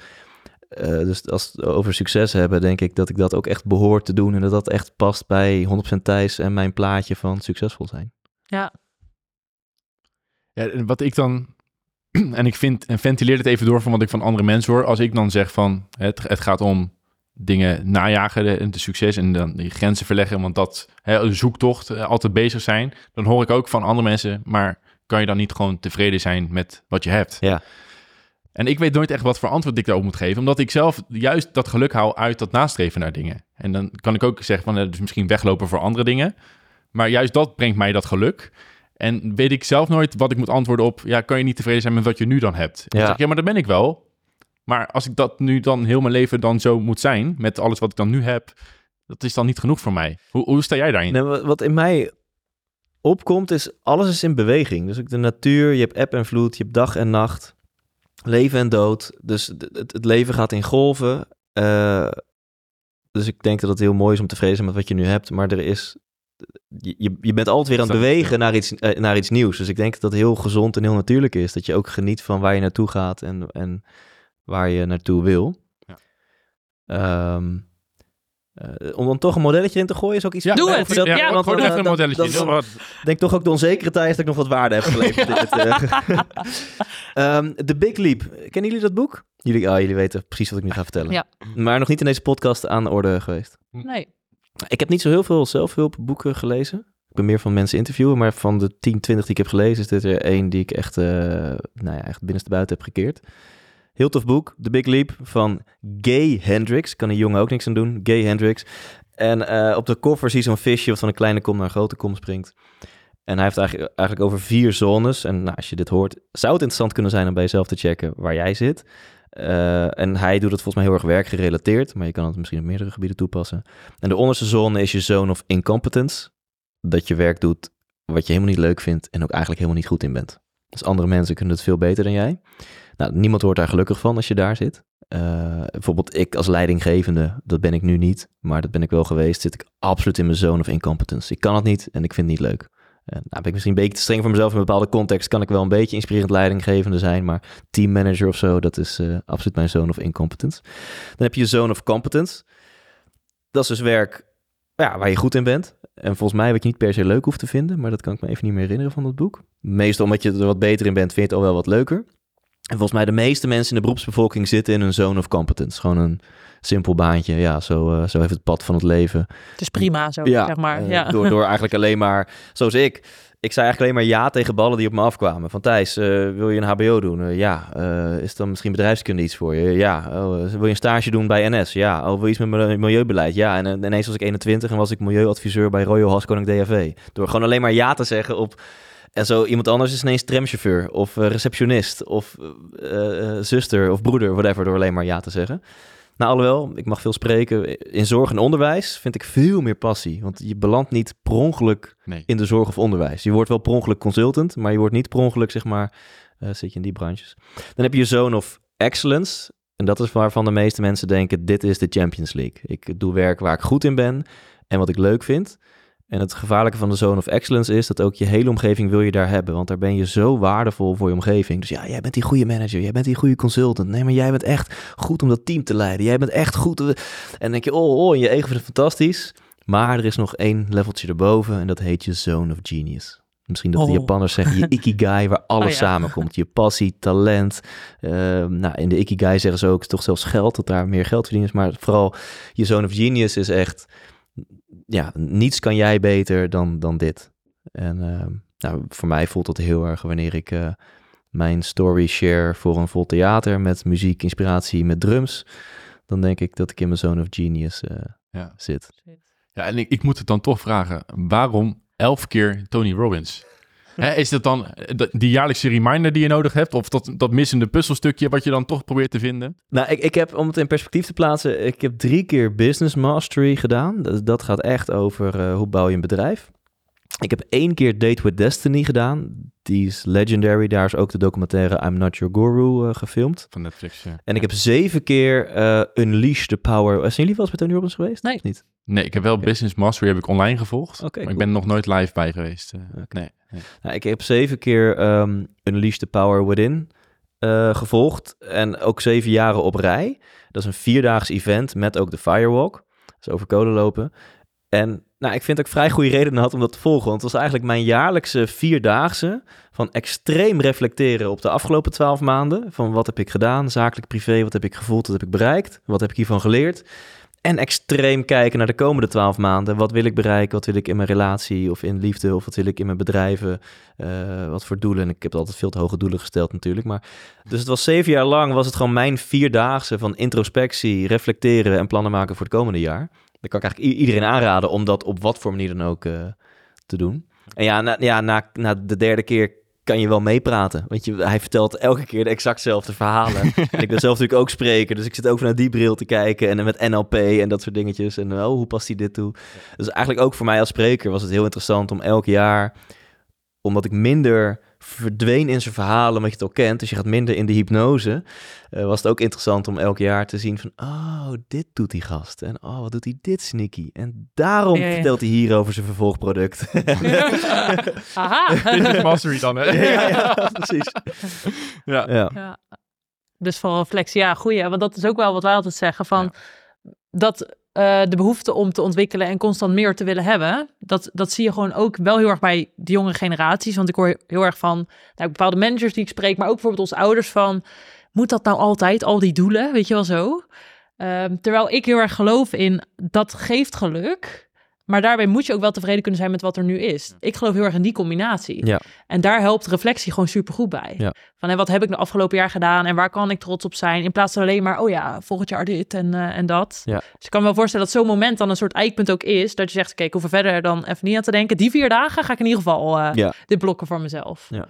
Eh, dus als we het over succes hebben, denk ik dat ik dat ook echt behoor te doen en dat dat echt past bij 100% Thijs en mijn plaatje van succesvol zijn. Ja, Ja, en wat ik dan... En ik vind, en ventileer het even door van wat ik van andere mensen hoor. Als ik dan zeg van, het, het gaat om dingen najagen, de, de succes en dan die grenzen verleggen, want dat, hè, een zoektocht, eh, altijd bezig zijn. Dan hoor ik ook van andere mensen, maar kan je dan niet gewoon tevreden zijn met wat je hebt? Ja. En ik weet nooit echt wat voor antwoord ik daarop moet geven, omdat ik zelf juist dat geluk hou uit dat nastreven naar dingen. En dan kan ik ook zeggen van, eh, dus misschien weglopen voor andere dingen. Maar juist dat brengt mij dat geluk. En weet ik zelf nooit wat ik moet antwoorden op, ja, kan je niet tevreden zijn met wat je nu dan hebt? En Ja. dan zeg ik, ja, maar dat ben ik wel. Maar als ik dat nu dan heel mijn leven dan zo moet zijn, met alles wat ik dan nu heb, dat is dan niet genoeg voor mij. Hoe, hoe sta jij daarin? Nee, wat in mij opkomt is, alles is in beweging. Dus ook de natuur, je hebt eb en vloed, je hebt dag en nacht, leven en dood. Dus het, het leven gaat in golven. Eh, dus ik denk dat het heel mooi is om tevreden te zijn met wat je nu hebt. Maar er is, je, je- bent altijd weer aan het bewegen naar iets, eh, naar iets nieuws. Dus ik denk dat dat heel gezond en heel natuurlijk is. Dat je ook geniet van waar je naartoe gaat en, en waar je naartoe wil. Ja. Ehm, eh, om dan toch een modelletje in te gooien is ook iets... Ja, Doe het. ik- Dat- Ja, Ja, want even een modelletje. Wat- denk toch ook de onzekere tijd dat ik nog wat waarde heb geleverd. eh. Ehm, The Big Leap. Kennen jullie dat boek? Jullie, ah, jullie weten precies wat ik nu ga vertellen. Ja. Maar nog niet in deze podcast aan de orde geweest. nee. Ik heb niet zo heel veel zelfhulpboeken gelezen. Ik ben meer van mensen interviewen, maar van de 10, 20 die ik heb gelezen, is dit er één die ik echt, eh nou ja, echt binnenstebuiten heb gekeerd. Heel tof boek, The Big Leap van Gay Hendricks. Kan een jongen ook niks aan doen, Gay Hendricks. En eh, op de cover zie je zo'n visje wat van een kleine kom naar een grote kom springt. En hij heeft eigenlijk, eigenlijk over vier zones. En nou, als je dit hoort, zou het interessant kunnen zijn om bij jezelf te checken waar jij zit. Eh, en hij doet het volgens mij heel erg werkgerelateerd, maar je kan het misschien op meerdere gebieden toepassen. En de onderste zone is je zone of incompetence. Dat je werk doet wat je helemaal niet leuk vindt en ook eigenlijk helemaal niet goed in bent. Dus andere mensen kunnen het veel beter dan jij. Nou, niemand wordt daar gelukkig van als je daar zit. Eh, bijvoorbeeld ik als leidinggevende, dat ben ik nu niet, maar dat ben ik wel geweest, zit ik absoluut in mijn zone of incompetence. Ik kan het niet en ik vind het niet leuk. En nou, ben ik misschien een beetje te streng voor mezelf in een bepaalde context, kan ik wel een beetje inspirerend leidinggevende zijn, maar teammanager of zo, dat is eh, absoluut mijn zone of incompetence. Dan heb je je zone of competence. dat is dus werk ja, waar je goed in bent. En volgens mij wat je niet per se leuk hoeft te vinden, maar dat kan ik me even niet meer herinneren van dat boek. Meestal omdat je er wat beter in bent, vind je het al wel wat leuker. En volgens mij de meeste mensen in de beroepsbevolking zitten in een zone of competence. Gewoon een simpel baantje. Ja, zo, uh, zo heeft het pad van het leven. Het is prima zo, ja, zeg maar. Uh, ja. door, door eigenlijk alleen maar, zoals ik, ik zei eigenlijk alleen maar ja tegen ballen die op me afkwamen. Van Thijs, uh, wil je een hbo doen? ja. is dan misschien bedrijfskunde iets voor je? Ja. Oh, wil je een stage doen bij NS? Ja. Oh, wil je iets met milieubeleid? Ja. En ineens was ik 21 en was ik milieuadviseur bij Royal Haskoning DFV. Door gewoon alleen maar ja te zeggen op... En zo iemand anders is ineens tramchauffeur of receptionist of zuster of broeder, whatever, door alleen maar ja te zeggen. Nou, alhoewel, ik mag veel spreken. In zorg en onderwijs vind ik veel meer passie. Want je belandt niet per ongeluk Nee. in de zorg of onderwijs. Je wordt wel per ongeluk consultant, maar je wordt niet per ongeluk, zeg maar, eh, zit je in die branches. Dan heb je je zone of excellence. En dat is waarvan de meeste mensen denken, dit is de Champions League. Ik doe werk waar ik goed in ben en wat ik leuk vind. En het gevaarlijke van de zone of excellence is dat ook je hele omgeving wil je daar hebben. Want daar ben je zo waardevol voor je omgeving. Dus ja, jij bent die goede manager, jij bent die goede consultant. Nee, maar jij bent echt goed om dat team te leiden. Jij bent echt goed. En dan denk je, oh, oh, en je ego vindt het fantastisch. Maar er is nog één leveltje erboven en dat heet je zone of genius. Misschien dat de Oh. Japanners zeggen je ikigai, waar alles Oh ja. samenkomt. Je passie, talent. Ehm, nou, in de ikigai zeggen ze ook toch zelfs geld, dat daar meer geld verdienen is. Maar vooral je zone of genius is echt, ja, niets kan jij beter dan, dan dit. En ehm, nou, voor mij voelt dat heel erg wanneer ik eh, mijn story share voor een vol theater met muziek, inspiratie, met drums. Dan denk ik dat ik in mijn zone of genius eh, Ja. zit. Ja, en ik, ik moet het dan toch vragen. Waarom elf keer Tony Robbins? Is dat dan eh, die jaarlijkse reminder die je nodig hebt? Of dat, dat missende puzzelstukje wat je dan toch probeert te vinden? Nou, ik, ik heb, om het in perspectief te plaatsen, ik heb drie keer Business Mastery gedaan. Dat, dat gaat echt over eh, hoe bouw je een bedrijf. Ik heb één keer Date with Destiny gedaan. Die is legendary. Daar is ook de documentaire I'm Not Your Guru eh, gefilmd. Van Netflix, ja. En ik heb zeven keer eh, Unleash the Power. Zijn jullie wel eens bij Tony Robbins geweest? Nee. Of niet? Nee, ik heb wel Business Mastery heb ik online gevolgd. Oké, maar cool. ik ben er nog nooit live bij geweest. eh. Oké. Nee. nee. Nou, ik heb zeven keer ehm Unleash the Power Within eh, gevolgd. En ook zeven jaren op rij. Dat is een vierdaags event met ook de Firewalk. Dus over code lopen. En nou, ik vind ik vrij goede redenen had om dat te volgen. Want het was eigenlijk mijn jaarlijkse vierdaagse van extreem reflecteren op de afgelopen twaalf maanden. Van wat heb ik gedaan, zakelijk, privé, wat heb ik gevoeld, wat heb ik bereikt, wat heb ik hiervan geleerd. En extreem kijken naar de komende twaalf maanden. Wat wil ik bereiken? Wat wil ik in mijn relatie of in liefde? Of wat wil ik in mijn bedrijven? Eh, wat voor doelen? En ik heb altijd veel te hoge doelen gesteld natuurlijk. Maar, dus het was zeven jaar lang was het gewoon mijn vierdaagse van introspectie, reflecteren en plannen maken voor het komende jaar. Dan kan ik eigenlijk iedereen aanraden om dat op wat voor manier dan ook eh, te doen. En ja, na, ja na, na de derde keer kan je wel meepraten. Want je, hij vertelt elke keer de exactzelfde verhalen. en ik ben zelf natuurlijk ook spreker, dus ik zit ook vanuit die bril te kijken. En met NLP en dat soort dingetjes. En oh, hoe past hij dit toe? Dus eigenlijk ook voor mij als spreker was het heel interessant om elk jaar... omdat ik minder verdween in zijn verhalen, omdat je het al kent. Dus je gaat minder in de hypnose. eh, was het ook interessant om elk jaar te zien van... oh, dit doet die gast. En oh, wat doet hij dit sneaky. En daarom Ja, ja. vertelt hij hier over zijn vervolgproduct. Haha. Business Mastery dan, hè? ja, ja, precies. Ja. Ja. Ja. Dus voor reflectie, ja, goeie. Want dat is ook wel wat wij altijd zeggen van dat eh, de behoefte om te ontwikkelen en constant meer te willen hebben, dat, dat zie je gewoon ook wel heel erg bij de jonge generaties. Want ik hoor heel erg van nou, bepaalde managers die ik spreek, maar ook bijvoorbeeld onze ouders van, moet dat nou altijd, al die doelen, weet je wel zo? Ehm, terwijl ik heel erg geloof in, dat geeft geluk. Maar daarbij moet je ook wel tevreden kunnen zijn met wat er nu is. Ik geloof heel erg in die combinatie. Ja. En daar helpt reflectie gewoon supergoed bij. Ja. Van hé, wat heb ik de afgelopen jaar gedaan en waar kan ik trots op zijn? In plaats van alleen maar, oh ja, volgend jaar dit en, eh, en dat. Ja. Dus ik kan me wel voorstellen dat zo'n moment dan een soort eikpunt ook is. Dat je zegt, oké, ik hoef er verder dan even niet aan te denken. Die vier dagen ga ik in ieder geval eh, dit blokken voor mezelf. Ja.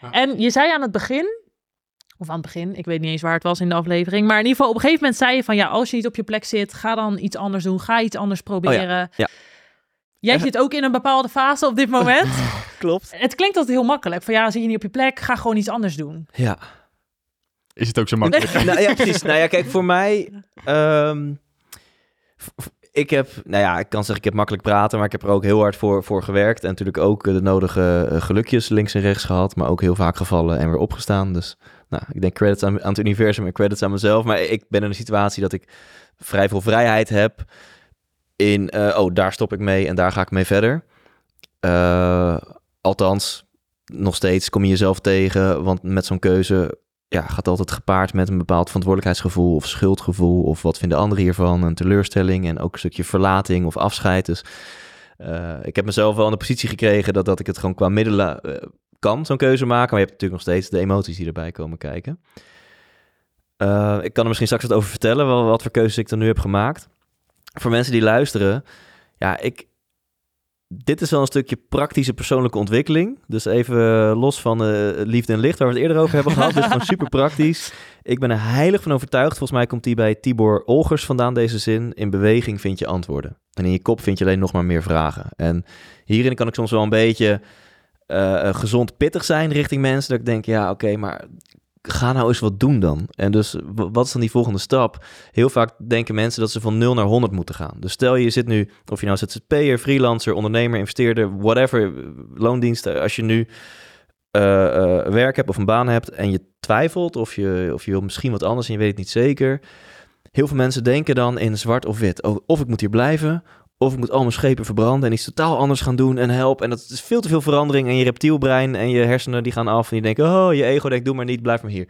Ja. En je zei aan het begin, of aan het begin, ik weet niet eens waar het was in de aflevering. Maar in ieder geval op een gegeven moment zei je van, ja, als je niet op je plek zit, ga dan iets anders doen. Ga iets anders proberen. Oh ja. Jij zit ook in een bepaalde fase op dit moment. Klopt. Het klinkt altijd heel makkelijk. Van ja, zit je niet op je plek, ga gewoon iets anders doen. Ja. Is het ook zo makkelijk? nou ja, precies. Nou ja, kijk, voor mij... ehm, ik heb, nou ja, ik kan zeggen, ik heb makkelijk praten, maar ik heb er ook heel hard voor, voor gewerkt. En natuurlijk ook de nodige eh, gelukjes links en rechts gehad, maar ook heel vaak gevallen en weer opgestaan. Dus Nou, ik denk credits aan, het universum en credits aan mezelf. Maar ik ben in een situatie dat ik vrij veel vrijheid heb in, eh, oh, daar stop ik mee en daar ga ik mee verder. Uh, althans, nog steeds kom je jezelf tegen, want met zo'n keuze ja, gaat altijd gepaard met een bepaald verantwoordelijkheidsgevoel of schuldgevoel of wat vinden anderen hiervan, een teleurstelling en ook een stukje verlating of afscheid. Dus uh, ik heb mezelf wel in de positie gekregen dat, dat ik het gewoon qua middelen kan, zo'n keuze maken. Maar je hebt natuurlijk nog steeds de emoties die erbij komen kijken. Uh, ik kan er misschien straks wat over vertellen, wel, wat voor keuzes ik dan nu heb gemaakt. Voor mensen die luisteren, ja, ik, dit is wel een stukje praktische persoonlijke ontwikkeling. Dus even los van uh, liefde en licht, waar we het eerder over hebben gehad. Dit is gewoon super praktisch. Ik ben er heilig van overtuigd. Volgens mij komt die bij Tibor Olgers vandaan, deze zin. In beweging vind je antwoorden. En in je kop vind je alleen nog maar meer vragen. En hierin kan ik soms wel een beetje uh, gezond pittig zijn richting mensen. Dat ik denk, ja, oké, maar ga nou eens wat doen dan. En dus wat is dan die volgende stap? Heel vaak denken mensen dat ze van 0 naar 100 moeten gaan. Dus stel je zit nu, of je nou ZZP'er, freelancer, ondernemer, investeerder, whatever, loondienst. Als je nu werk hebt of een baan hebt en je twijfelt of je, of je wil misschien wat anders en je weet het niet zeker. Heel veel mensen denken dan in zwart of wit. Oh, of ik moet hier blijven, of ik moet al mijn schepen verbranden en iets totaal anders gaan doen en help. En dat is veel te veel verandering. En je reptielbrein en je hersenen die gaan af. En die denken, oh, je ego denkt, doe maar niet, blijf maar hier.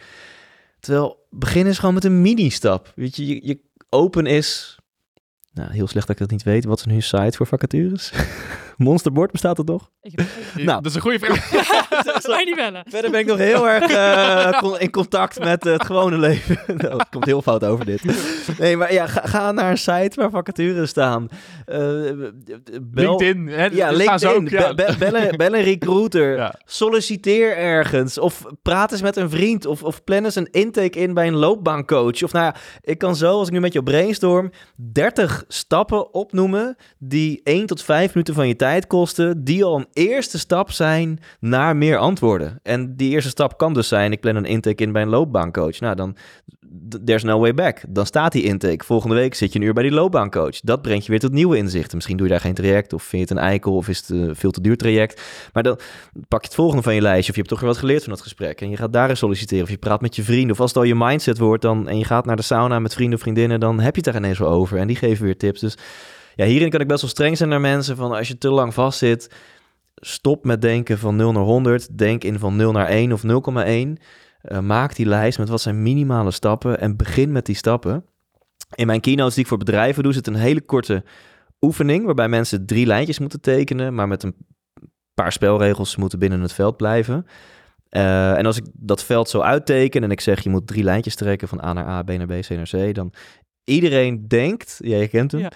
Terwijl, begin is gewoon met een mini-stap. Weet je, je, je open is... Nou, heel slecht dat ik dat niet weet. Wat is nu een site voor vacatures? Monsterbord bestaat nog? Ik heb... nou, dat is een goede vraag. Niet bellen? Verder ben ik nog heel erg uh, in contact met uh, het gewone leven. nou, het komt heel fout over dit. Nee, maar ja, ga, ga naar een site waar vacatures staan. Uh, bel, LinkedIn. Hè? Ja, LinkedIn. Ook, ja. Be, bel, een, bel, een recruiter. Ja. Solliciteer ergens. Of praat eens met een vriend. Of, of plan eens een intake in bij een loopbaancoach. Of nou ja, ik kan zo, als ik nu met je brainstorm, 30 stappen opnoemen die 1 tot 5 minuten van je tijd kosten. Die al een eerste stap zijn naar meer antwoorden. En die eerste stap kan dus zijn, ik plan een intake in bij een loopbaancoach. Nou, dan, there's no way back. Dan staat die intake. Volgende week zit je een uur bij die loopbaancoach. Dat brengt je weer tot nieuwe inzichten. Misschien doe je daar geen traject, of vind je het een eikel, of is het een veel te duur traject. Maar dan pak je het volgende van je lijstje, of je hebt toch weer wat geleerd van dat gesprek. En je gaat daar eens solliciteren, of je praat met je vrienden. Of als het al je mindset wordt, dan, en je gaat naar de sauna met vrienden of vriendinnen, dan heb je het daar ineens wel over. En die geven weer tips. Dus ja, hierin kan ik best wel streng zijn naar mensen van als je te lang vastzit, stop met denken van 0 naar 100. Denk in van 0 naar 1 of 0,1. Uh, maak die lijst met wat zijn minimale stappen en begin met die stappen. In mijn keynotes die ik voor bedrijven doe, zit een hele korte oefening waarbij mensen drie lijntjes moeten tekenen, maar met een paar spelregels moeten binnen het veld blijven. Uh, en als ik dat veld zo uitteken en ik zeg je moet drie lijntjes trekken van A naar A, B naar B, C naar C, dan iedereen denkt, ja, je kent hem, ja.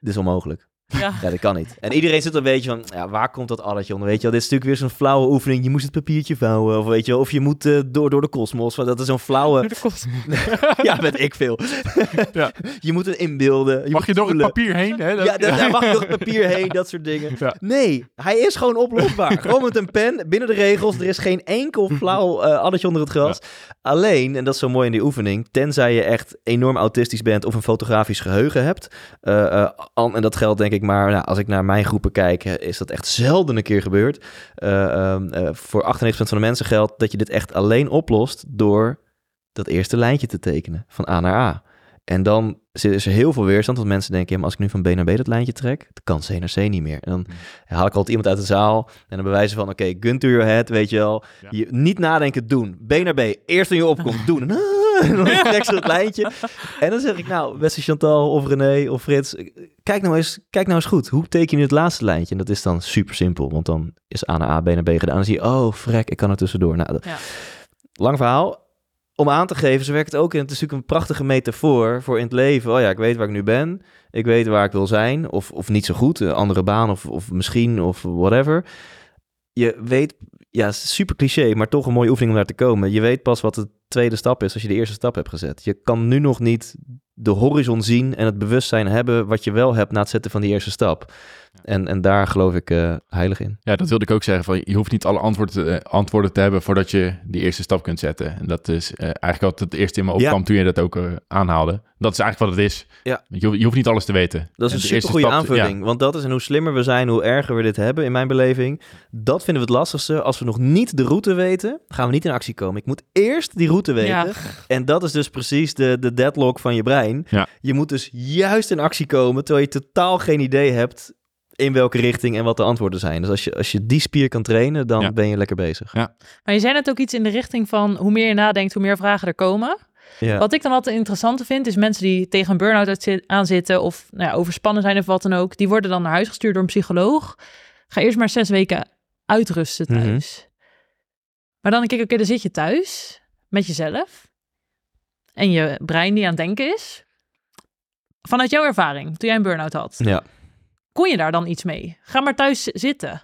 dit is onmogelijk. Ja. ja, dat kan niet. En iedereen zit een beetje van, ja, waar komt dat alletje onder? Weet je wel, dit is natuurlijk weer zo'n flauwe oefening. Je moest het papiertje vouwen, of weet je wel, of je moet uh, door, door de kosmos. Dat is zo'n flauwe... Door de kosmos. ja, weet ik veel. ja. Je moet het inbeelden. Je mag je door voelen. het papier heen? Hè? Dat... Ja, dat, daar mag je door het papier heen, dat soort dingen. Ja. Nee, hij is gewoon oplosbaar. gewoon met een pen, binnen de regels. Er is geen enkel flauw uh, addertje onder het gras. Alleen, en dat is zo mooi in die oefening, tenzij je echt enorm autistisch bent of een fotografisch geheugen hebt. Uh, en dat geldt denk ik maar, nou, als ik naar mijn groepen kijk, is dat echt zelden een keer gebeurd. Uh, uh, voor 98% van de mensen geldt dat je dit echt alleen oplost door dat eerste lijntje te tekenen, van A naar A. En dan is er heel veel weerstand, want mensen denken, ja, maar als ik nu van B naar B dat lijntje trek, dan kan C naar C niet meer. En dan haal ik altijd iemand uit de zaal en dan bewijzen van, oké, okay, gun to your head, weet je wel. Ja. Je, niet nadenken, doen. B naar B, eerst toen je opkomt, doen. En dan trek ze het lijntje. En dan zeg ik, nou, beste Chantal of René of Frits, kijk nou eens, kijk nou eens goed. Hoe teken je het laatste lijntje? En dat is dan super simpel, want dan is A naar A, B naar B gedaan. Dan zie je, oh, frek, ik kan er tussendoor. Nou, ja. lang verhaal om aan te geven, zo werkt het ook. En het is natuurlijk een prachtige metafoor voor in het leven. Oh ja, ik weet waar ik nu ben. Ik weet waar ik wil zijn. Of, of niet zo goed, een andere baan of, of misschien of whatever. Je weet, ja, super cliché, maar toch een mooie oefening om daar te komen. Je weet pas wat de tweede stap is als je de eerste stap hebt gezet. Je kan nu nog niet de horizon zien en het bewustzijn hebben wat je wel hebt na het zetten van die eerste stap. En, en daar geloof ik eh, heilig in. Ja, dat wilde ik ook zeggen. Van, je hoeft niet alle antwoorden te, eh, antwoorden te hebben voordat je die eerste stap kunt zetten. En dat is eh, eigenlijk altijd het eerste in me opkwam Ja. toen je dat ook eh, aanhaalde. Dat is eigenlijk wat het is. Ja. Je, hoeft- je hoeft niet alles te weten. Dat is En een de eerste super goede stap- aanvulling. Want dat is, en hoe slimmer we zijn, hoe erger we dit hebben, in mijn beleving. Dat vinden we het lastigste. Als we nog niet de route weten, gaan we niet in actie komen. Ik moet eerst die route weten. Ja. En dat is dus precies de, de deadlock van je brein. Ja. Je moet dus juist in actie komen, terwijl je totaal geen idee hebt in welke richting en wat de antwoorden zijn. Dus als je, als je die spier kan trainen, dan Ja. ben je lekker bezig. Maar je zei net ook iets in de richting van hoe meer je nadenkt, hoe meer vragen er komen. Ja. Wat ik dan altijd interessant vind, is mensen die tegen een burn-out aan zitten of nou ja, overspannen zijn of wat dan ook. Die worden dan naar huis gestuurd door een psycholoog. Ga eerst maar zes weken uitrusten Mhm. thuis. Maar dan denk ik, oké, dan zit je thuis met jezelf. En je brein die aan het denken is. Vanuit jouw ervaring, toen jij een burn-out had, ja. Kon je daar dan iets mee? Ga maar thuis zitten.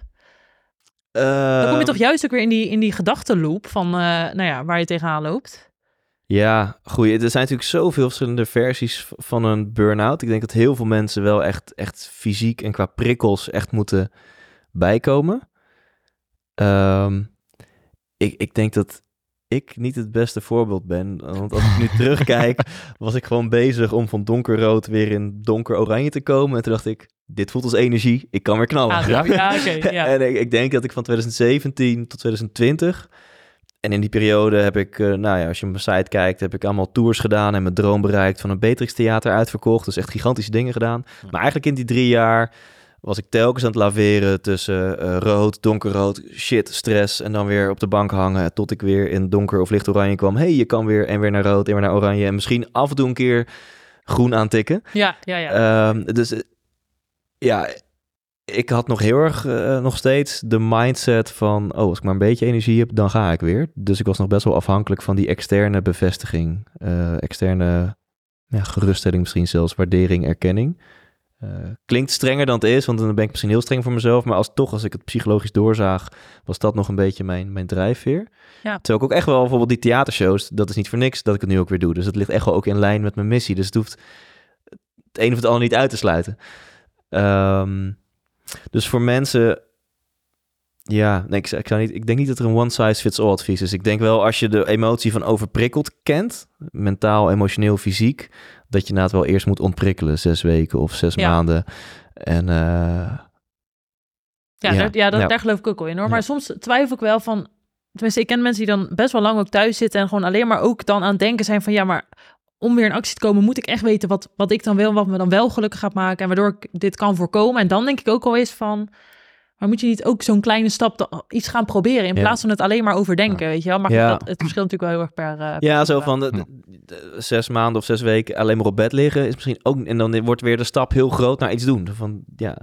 Dan Ehm, kom je toch juist ook weer in die, in die gedachtenloop van, eh, nou ja, waar je tegenaan loopt. Ja, goeie. Er zijn natuurlijk zoveel verschillende versies van een burn-out. Ik denk dat heel veel mensen wel echt, echt fysiek en qua prikkels echt moeten bijkomen. Ehm, ik, ik denk dat ik niet het beste voorbeeld ben. Want als ik nu terugkijk, was ik gewoon bezig om van donkerrood weer in donker-oranje te komen. En toen dacht ik, dit voelt als energie. Ik kan weer knallen. Ah, ja, ja oké. ja. En ik, ik denk dat ik van 2017 tot 2020. En in die periode heb ik, eh, nou ja, als je op mijn site kijkt, heb ik allemaal tours gedaan en mijn droom bereikt van een Beatrix Theater uitverkocht. Dus echt gigantische dingen gedaan. Maar eigenlijk in die drie jaar was ik telkens aan het laveren tussen eh, rood, donkerrood, shit, stress en dan weer op de bank hangen tot ik weer in donker of licht oranje kwam. hey, je kan weer en weer naar rood en weer naar oranje en misschien af en toe een keer groen aantikken. Ja, ja, ja. Ehm, dus eh, ja, ik had nog heel erg eh, nog steeds de mindset van, oh, als ik maar een beetje energie heb, dan ga ik weer. Dus ik was nog best wel afhankelijk van die externe bevestiging, externe ja, geruststelling, misschien zelfs waardering, erkenning. Eh, klinkt strenger dan het is, want dan ben ik misschien heel streng voor mezelf. Maar als toch, als ik het psychologisch doorzaag, was dat nog een beetje mijn, mijn drijfveer. Ja. Terwijl ik ook echt wel bijvoorbeeld die theatershows, dat is niet voor niks dat ik het nu ook weer doe. Dus het ligt echt wel ook in lijn met mijn missie. Dus het hoeft het een of het ander niet uit te sluiten. Ehm, dus voor mensen, ja, nee, ik, ik, zou niet, ik denk niet dat er een one size fits all advies is. Ik denk wel als je de emotie van overprikkeld kent, mentaal, emotioneel, fysiek, dat je inderdaad wel eerst moet ontprikkelen, zes weken of zes Ja. maanden. En eh, Ja, Ja, Daar, ja, dat, ja. daar geloof ik ook wel in hoor. Maar soms twijfel ik wel van... Tenminste, ik ken mensen die dan best wel lang ook thuis zitten... en gewoon alleen maar ook dan aan het denken zijn van... ja, maar om weer in actie te komen... moet ik echt weten wat, wat ik dan wil... wat me dan wel gelukkig gaat maken... en waardoor ik dit kan voorkomen. En dan denk ik ook al eens van... maar moet je niet ook zo'n kleine stap... iets gaan proberen... in Ja. plaats van het alleen maar overdenken, weet je wel? Maar Ja. dat, het verschilt natuurlijk wel heel erg per... eh, per ja, zo van de, de- de- zes maanden of zes weken alleen maar op bed liggen is misschien ook, en dan wordt weer de stap heel groot naar iets doen. Van ja,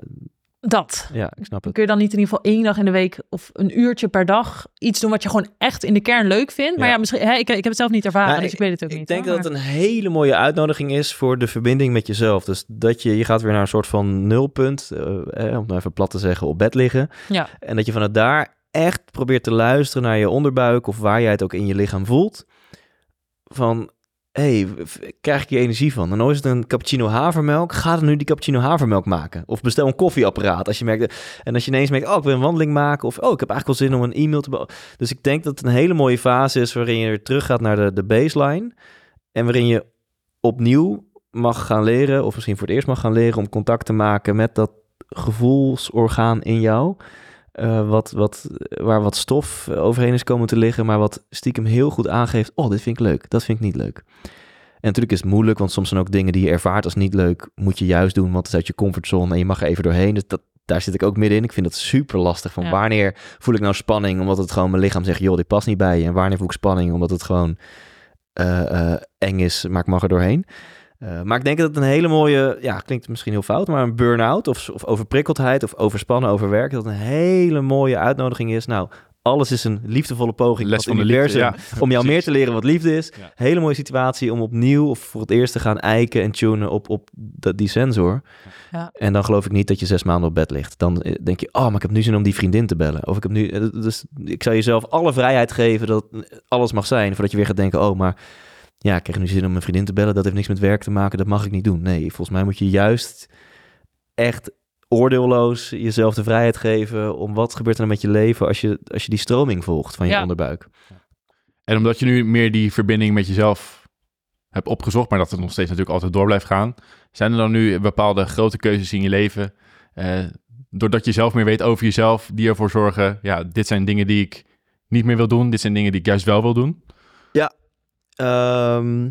Dat. ja, ik snap het. Kun je dan niet in ieder geval één dag in de week... of een uurtje per dag... iets doen wat je gewoon echt in de kern leuk vindt? Maar Ja. misschien... Hè, ik, ik heb het zelf niet ervaren, Nou, dus ik weet het ook ik niet. denk hoor, dat het een hele mooie uitnodiging is voor de verbinding met jezelf. Dus dat je, je gaat weer naar een soort van nulpunt, eh, om het nou even plat te zeggen, op bed liggen. Ja. En dat je vanuit daar echt probeert te luisteren naar je onderbuik of waar jij het ook in je lichaam voelt. Van, hey, krijg ik hier energie van? Dan is het een cappuccino havermelk. Ga dan nu die cappuccino havermelk maken. Of bestel een koffieapparaat. Als je merkt, en als je ineens merkt, oh, ik wil een wandeling maken. Of, oh, ik heb eigenlijk wel zin om een e-mail te... Dus ik denk dat het een hele mooie fase is waarin je terug gaat naar de, de baseline. En waarin je opnieuw mag gaan leren, of misschien voor het eerst mag gaan leren om contact te maken met dat gevoelsorgaan in jou. Eh, wat, wat, waar wat stof overheen is komen te liggen, maar wat stiekem heel goed aangeeft: Oh, dit vind ik leuk, dat vind ik niet leuk. En natuurlijk is het moeilijk, want soms zijn ook dingen die je ervaart als niet leuk, moet je juist doen, want het is uit je comfortzone en je mag er even doorheen. Dus dat, daar zit ik ook middenin. Ik vind dat super lastig. Van Ja. wanneer voel ik nou spanning, omdat het gewoon mijn lichaam zegt: joh, dit past niet bij je. En wanneer voel ik spanning, omdat het gewoon eh, eh, eng is, maar ik mag er doorheen. Eh, maar ik denk dat het een hele mooie, ja, klinkt misschien heel fout, maar een burn-out of, of overprikkeldheid of overspannen, overwerken, dat een hele mooie uitnodiging is. Nou, alles is een liefdevolle poging Les van het liefde, universum ja. om jou meer te leren wat liefde is. Ja. Hele mooie situatie om opnieuw of voor het eerst te gaan eiken en tunen op, op dat, die sensor. Ja. En dan geloof ik niet dat je zes maanden op bed ligt. Dan eh, denk je, oh, maar ik heb nu zin om die vriendin te bellen. Of ik heb nu, eh, dus ik zou jezelf alle vrijheid geven dat alles mag zijn, voordat je weer gaat denken, oh, maar ja, ik krijg nu zin om mijn vriendin te bellen. Dat heeft niks met werk te maken. Dat mag ik niet doen. Nee, volgens mij moet je juist echt oordeelloos jezelf de vrijheid geven om wat gebeurt er dan met je leven als je, als je die stroming volgt van je Ja. onderbuik. En omdat je nu meer die verbinding met jezelf hebt opgezocht, maar dat het nog steeds natuurlijk altijd door blijft gaan, zijn er dan nu bepaalde grote keuzes in je leven, eh, doordat je zelf meer weet over jezelf, die ervoor zorgen, ja, dit zijn dingen die ik niet meer wil doen, dit zijn dingen die ik juist wel wil doen? Ehm,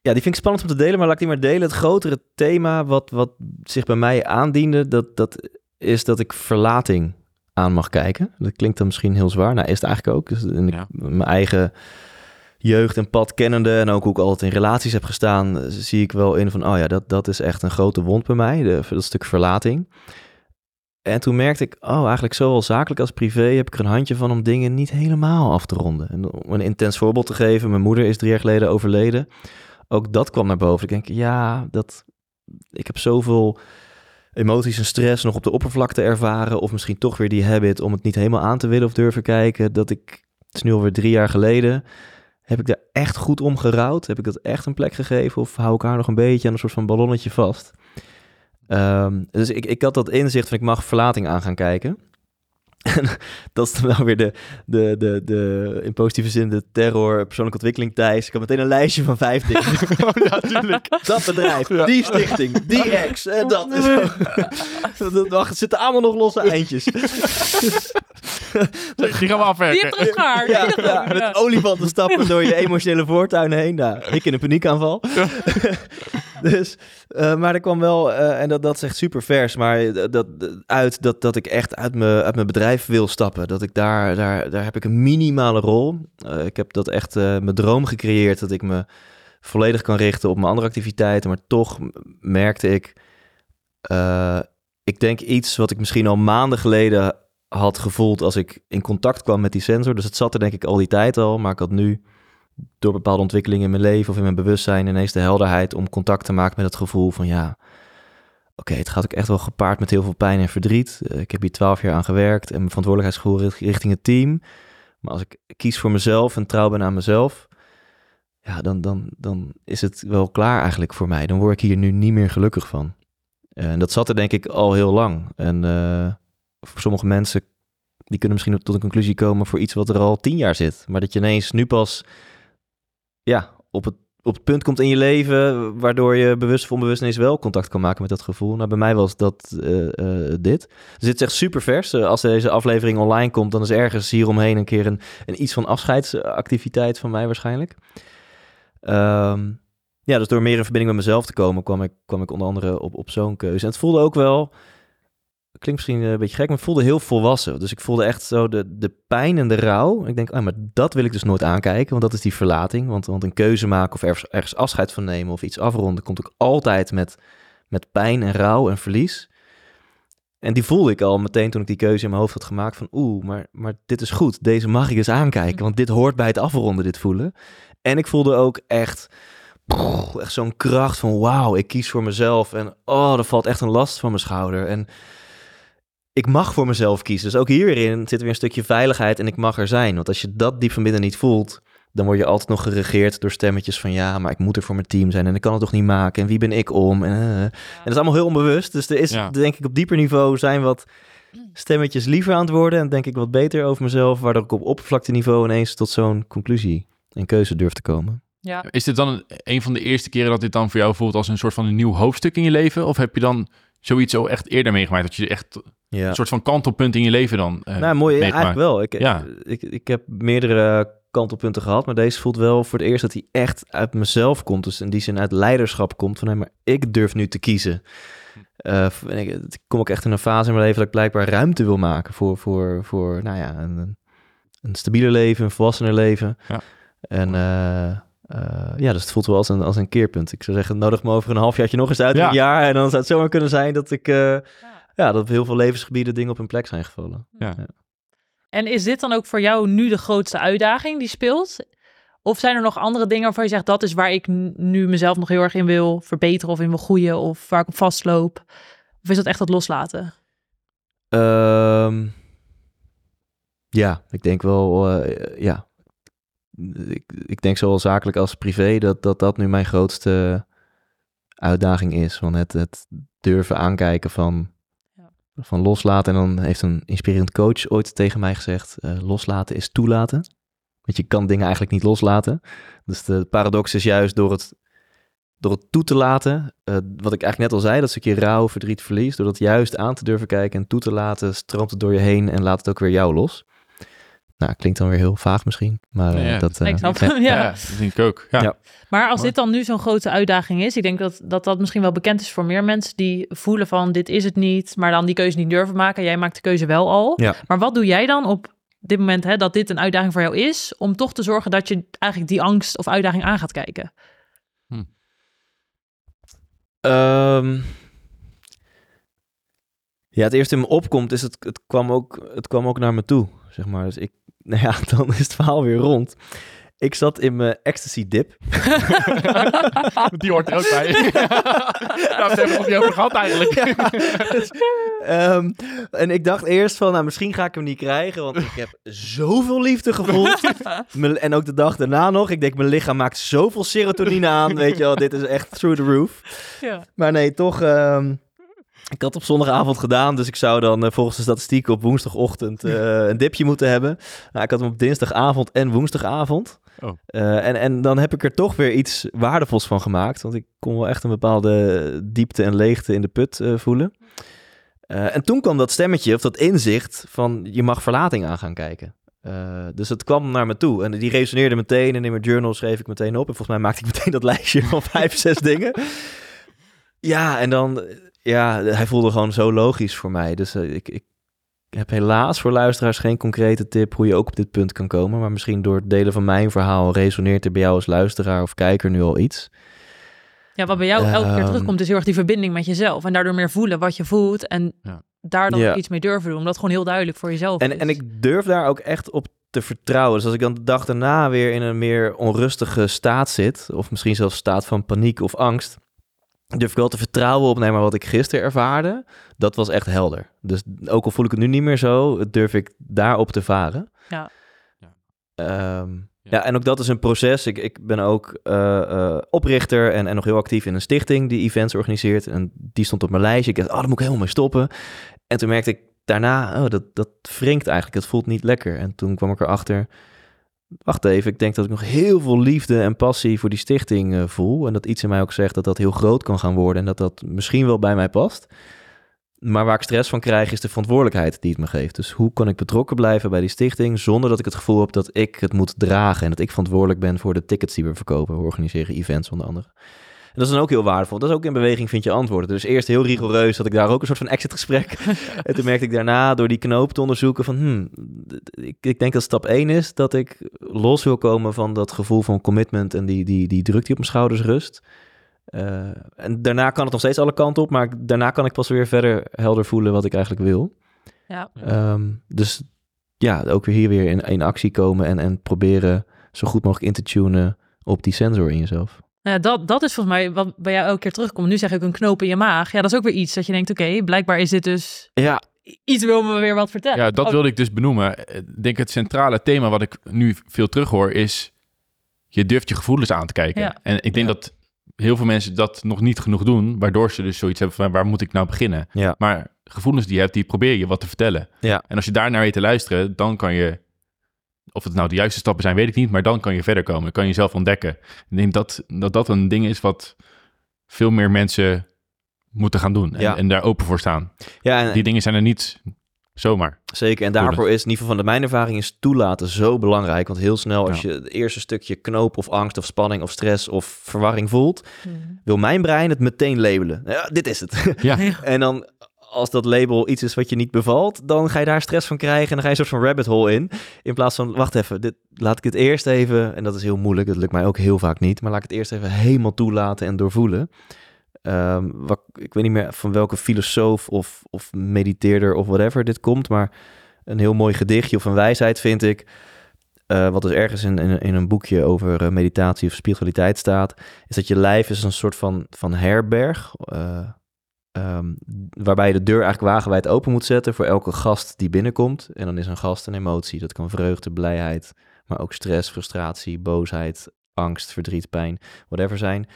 ja, die vind ik spannend om te delen, maar laat ik die maar delen. Het grotere thema wat, wat zich bij mij aandiende, dat, dat is dat ik verlating aan mag kijken. Dat klinkt dan misschien heel zwaar. Nou, is het eigenlijk ook. Dus in Ja. mijn eigen jeugd en pad kennende en ook hoe ik altijd in relaties heb gestaan, zie ik wel in van, oh ja, dat, dat is echt een grote wond bij mij, de, dat stuk verlating. En toen merkte ik, oh, eigenlijk zowel zakelijk als privé heb ik er een handje van om dingen niet helemaal af te ronden. En om een intens voorbeeld te geven, mijn moeder is drie jaar geleden overleden. Ook dat kwam naar boven. Ik denk, ja, dat, ik heb zoveel emoties en stress nog op de oppervlakte ervaren. Of misschien toch weer die habit om het niet helemaal aan te willen of durven kijken. Dat ik, het is nu alweer drie jaar geleden, heb ik daar echt goed om gerouwd? Heb ik dat echt een plek gegeven? Of hou ik haar nog een beetje aan een soort van ballonnetje vast? Ehm, dus ik, ik had dat inzicht van ik mag verlating aan gaan kijken. En dat is dan wel weer de, de, de, de in positieve zin de terror, persoonlijke ontwikkeling Thijs. Ik had meteen een lijstje van vijf dingen. ja, tuurlijk. Dat bedrijf, die stichting, die ex, en dat. Zo. Dat- Wacht, het zitten allemaal nog losse eindjes. Die gaan we Die afwerken. hebt teruggehaald. Ja, Die ja, met olifanten stappen door je emotionele voortuin heen. Nou, ik in een paniekaanval. dus, eh, maar er kwam wel, eh, en dat, dat is echt super vers, maar dat, dat, uit dat, dat ik echt uit mijn, uit mijn wil stappen. Dat ik daar, daar, daar heb ik een minimale rol. Eh, ik heb dat echt eh, mijn droom gecreëerd, dat ik me volledig kan richten op mijn andere activiteiten. Maar toch merkte ik, eh, ik denk iets wat ik misschien al maanden geleden had gevoeld als ik in contact kwam met die sensor. Dus het zat er denk ik al die tijd al, maar ik had nu door bepaalde ontwikkelingen in mijn leven of in mijn bewustzijn ineens de helderheid om contact te maken met het gevoel van ja, oké, het gaat ook echt wel gepaard met heel veel pijn en verdriet. Eh, ik heb hier twaalf jaar aan gewerkt en mijn verantwoordelijkheidsgevoel richt- richting het team. Maar als ik kies voor mezelf en trouw ben aan mezelf, ja, dan, dan, dan is het wel klaar eigenlijk voor mij. Dan word ik hier nu niet meer gelukkig van. En dat zat er denk ik al heel lang. En eh, voor sommige mensen, die kunnen misschien tot een conclusie komen voor iets wat er al tien jaar zit. Maar dat je ineens nu pas ja, op, het, op het punt komt in je leven, waardoor je bewust of onbewust wel contact kan maken met dat gevoel. Nou, bij mij was dat eh, eh, dit. Dus dit is echt super vers. Eh, als deze aflevering online komt, dan is ergens hieromheen een keer een, een iets van afscheidsactiviteit van mij waarschijnlijk. Ehm, ja, dus door meer in verbinding met mezelf te komen, kwam ik, kwam ik onder andere op, op zo'n keuze. En het voelde ook wel, klinkt misschien een beetje gek, maar het voelde heel volwassen. Dus ik voelde echt zo de, de pijn en de rouw. Ik denk, oh, maar dat wil ik dus nooit aankijken, want dat is die verlating. Want, want een keuze maken of ergens, ergens afscheid van nemen of iets afronden, komt ook altijd met, met pijn en rouw en verlies. En die voelde ik al meteen toen ik die keuze in mijn hoofd had gemaakt van oeh, maar, maar dit is goed. Deze mag ik eens aankijken, want dit hoort bij het afronden, dit voelen. En ik voelde ook echt, echt zo'n kracht van wauw, ik kies voor mezelf. En oh, er valt echt een last van mijn schouder. En ik mag voor mezelf kiezen. Dus ook hierin zit weer een stukje veiligheid en ik mag er zijn. Want als je dat diep van binnen niet voelt, dan word je altijd nog geregeerd door stemmetjes van ja, maar ik moet er voor mijn team zijn en ik kan het toch niet maken. En wie ben ik om? En, eh, en dat is allemaal heel onbewust. Dus er is, Ja. denk ik, op dieper niveau zijn wat stemmetjes liever aan het worden. En denk ik wat beter over mezelf, waardoor ik op oppervlakteniveau ineens tot zo'n conclusie en keuze durf te komen. Ja. Is dit dan een, een van de eerste keren dat dit dan voor jou voelt als een soort van een nieuw hoofdstuk in je leven? Of heb je dan zoiets zo echt eerder meegemaakt? Dat je echt Ja. een soort van kantelpunt in je leven dan eh, nou, mooi, eigenlijk wel. Ik, Ja. ik, ik heb meerdere kantelpunten gehad, maar deze voelt wel voor het eerst dat hij echt uit mezelf komt. Dus in die zin uit leiderschap komt van, hé, maar ik durf nu te kiezen. Eh, en ik, ik kom ook echt in een fase in mijn leven dat ik blijkbaar ruimte wil maken voor, voor, voor nou ja, een, een stabieler leven, een volwassener leven. Ja. En eh, eh, ja, dus het voelt wel als een, als een keerpunt. Ik zou zeggen, nodig me over een halfjaartje nog eens uit, Ja. een jaar. En dan zou het zomaar kunnen zijn dat ik, eh, ja, dat op heel veel levensgebieden dingen op hun plek zijn gevallen. En is dit dan ook voor jou nu de grootste uitdaging die speelt? Of zijn er nog andere dingen waarvan je zegt dat is waar ik nu mezelf nog heel erg in wil verbeteren of in wil groeien of waar ik op vastloop? Of is dat echt dat loslaten? Ehm, ja, ik denk wel, eh, ja. ik, ik denk zowel zakelijk als privé dat dat, dat nu mijn grootste uitdaging is. Van het, het durven aankijken van, Ja. Van loslaten. En dan heeft een inspirerend coach ooit tegen mij gezegd, eh, loslaten is toelaten. Want je kan dingen eigenlijk niet loslaten. Dus de paradox is juist door het, door het toe te laten, eh, wat ik eigenlijk net al zei, dat stukje rouw, verdriet, verlies, door dat juist aan te durven kijken en toe te laten, stroomt het door je heen en laat het ook weer jou los. Nou, klinkt dan weer heel vaag misschien, maar eh, Ja, dat... eh, ik snap ja. hem, Ja, ja. dat denk ik ook. Ja. Ja. Maar als Mooi. dit dan nu zo'n grote uitdaging is, ik denk dat, dat dat misschien wel bekend is voor meer mensen die voelen van dit is het niet, maar dan die keuze niet durven maken. Jij maakt de keuze wel al. Ja. Maar wat doe jij dan op dit moment hè, dat dit een uitdaging voor jou is, om toch te zorgen dat je eigenlijk die angst of uitdaging aan gaat kijken? Ehm, ja, het eerste in me opkomt is het, het, kwam ook, het kwam ook naar me toe, zeg maar. Dus ik, nou ja, dan is het verhaal weer rond. Ik zat in mijn ecstasy dip. Die hoort er ook bij. Daar hebben we het nog niet over gehad eigenlijk. Ehm, en ik dacht eerst van, nou, misschien ga ik hem niet krijgen, want ik heb zoveel liefde gevoeld. En ook de dag daarna nog. Ik denk, mijn lichaam maakt zoveel serotonine aan, weet je wel. Dit is echt through the roof. ja. Maar nee, toch. ehm, ik had op zondagavond gedaan, dus ik zou dan eh, volgens de statistieken op woensdagochtend eh, een dipje moeten hebben. Nou, ik had hem op dinsdagavond en woensdagavond. Oh. Eh, en, en dan heb ik er toch weer iets waardevols van gemaakt. Want ik kon wel echt een bepaalde diepte en leegte in de put voelen. En toen kwam dat stemmetje of dat inzicht van je mag verlating aan gaan kijken. Dus het kwam naar me toe en die resoneerde meteen en in mijn journal schreef ik meteen op. En volgens mij maakte ik meteen dat lijstje van vijf, zes dingen. Ja, en dan, ja, hij voelde gewoon zo logisch voor mij. Dus eh, ik, ik heb helaas voor luisteraars geen concrete tip hoe je ook op dit punt kan komen. Maar misschien door het delen van mijn verhaal resoneert er bij jou als luisteraar of kijker nu al iets. ja, wat bij jou elke keer Ehm. terugkomt is heel erg die verbinding met jezelf. En daardoor meer voelen wat je voelt en Ja. daar dan Ja. ook iets mee durven doen. Omdat het gewoon heel duidelijk voor jezelf En, is. en ik durf daar ook echt op te vertrouwen. Dus als ik dan de dag daarna weer in een meer onrustige staat zit, of misschien zelfs staat van paniek of angst, durf ik wel te vertrouwen op, nee, maar wat ik gisteren ervaarde, dat was echt helder. Dus ook al voel ik het nu niet meer zo, durf ik daarop te varen. Ja. Ja. Ehm, ja. en ook dat is een proces. Ik, ik ben ook eh, eh, oprichter en, en nog heel actief in een stichting die events organiseert. En die stond op mijn lijstje. Ik dacht, oh, daar moet ik helemaal mee stoppen. En toen merkte ik daarna, oh, dat, dat wringt eigenlijk. Het voelt niet lekker. En toen kwam ik erachter, wacht even, ik denk dat ik nog heel veel liefde en passie voor die stichting eh, voel. En dat iets in mij ook zegt dat dat heel groot kan gaan worden en dat dat misschien wel bij mij past. Maar waar ik stress van krijg is de verantwoordelijkheid die het me geeft. Dus hoe kan ik betrokken blijven bij die stichting zonder dat ik het gevoel heb dat ik het moet dragen en dat ik verantwoordelijk ben voor de tickets die we verkopen. We organiseren events onder andere. En dat is dan ook heel waardevol. Dat is ook in beweging vind je antwoorden. Dus eerst heel rigoureus had ik daar ook een soort van exitgesprek. en toen merkte ik daarna door die knoop te onderzoeken van... Hmm, ik, ik denk dat stap 1 is dat ik los wil komen van dat gevoel van commitment... en die, die, die druk die op mijn schouders rust. Uh, en daarna kan het nog steeds alle kanten op... maar daarna kan ik pas weer verder helder voelen wat ik eigenlijk wil. Ja. Um, dus ja, ook weer hier weer in, in actie komen... En, en proberen zo goed mogelijk in te tunen op die sensor in jezelf. Ja, dat, dat is volgens mij wat bij jou elke keer terugkomt. Nu zeg ik een knoop in je maag. Ja, dat is ook weer iets dat je denkt, oké, okay, blijkbaar is dit dus... Ja. Iets wil me weer wat vertellen. Ja, dat oh. wilde ik dus benoemen. Ik denk het centrale thema wat ik nu veel terughoor is... je durft je gevoelens aan te kijken. Ja. En ik denk Ja. dat heel veel mensen dat nog niet genoeg doen... waardoor ze dus zoiets hebben van waar moet ik nou beginnen? Ja. Maar gevoelens die je hebt, die probeer je wat te vertellen. Ja. En als je daar naar weet te luisteren, dan kan je... Of het nou de juiste stappen zijn, weet ik niet. Maar dan kan je verder komen. Dan kan je jezelf ontdekken. Ik denk dat dat, dat een ding is wat veel meer mensen moeten gaan doen. En, Ja. en daar open voor staan. Ja, en, Die dingen zijn er niet zomaar. Zeker, en daarvoor is in ieder geval van de mijn ervaring is toelaten zo belangrijk. Want heel snel als Ja. je het eerste stukje knoop of angst of spanning of stress of verwarring voelt, Hmm. wil mijn brein het meteen labelen. Ja, dit is het. Ja. en dan als dat label iets is wat je niet bevalt, dan ga je daar stress van krijgen en dan ga je een soort van rabbit hole in. In plaats van, wacht even, dit, laat ik het eerst even, en dat is heel moeilijk, dat lukt mij ook heel vaak niet, maar laat ik het eerst even helemaal toelaten en doorvoelen. Ehm, wat, ik weet niet meer van welke filosoof of, of mediteerder of whatever dit komt, maar een heel mooi gedichtje of een wijsheid vind ik. eh, wat dus ergens in, in, een boekje over eh, meditatie of spiritualiteit staat, is dat je lijf is een soort van, van herberg. eh, ehm, waarbij je de deur eigenlijk wagenwijd open moet zetten voor elke gast die binnenkomt. En dan is een gast een emotie. Dat kan vreugde, blijheid, maar ook stress, frustratie, boosheid, angst, verdriet, pijn, whatever zijn.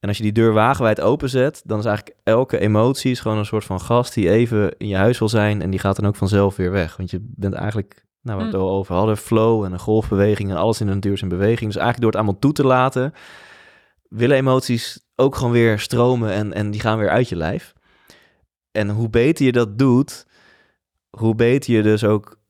En als je die deur wagenwijd openzet, dan is eigenlijk elke emotie is gewoon een soort van gast die even in je huis wil zijn en die gaat dan ook vanzelf weer weg. Want je bent eigenlijk, nou waar we het Mm. al over hadden, flow en een golfbeweging en alles in de natuur is in beweging. Dus eigenlijk door het allemaal toe te laten, willen emoties ook gewoon weer stromen en, en die gaan weer uit je lijf. En hoe beter je dat doet, hoe beter je dus ook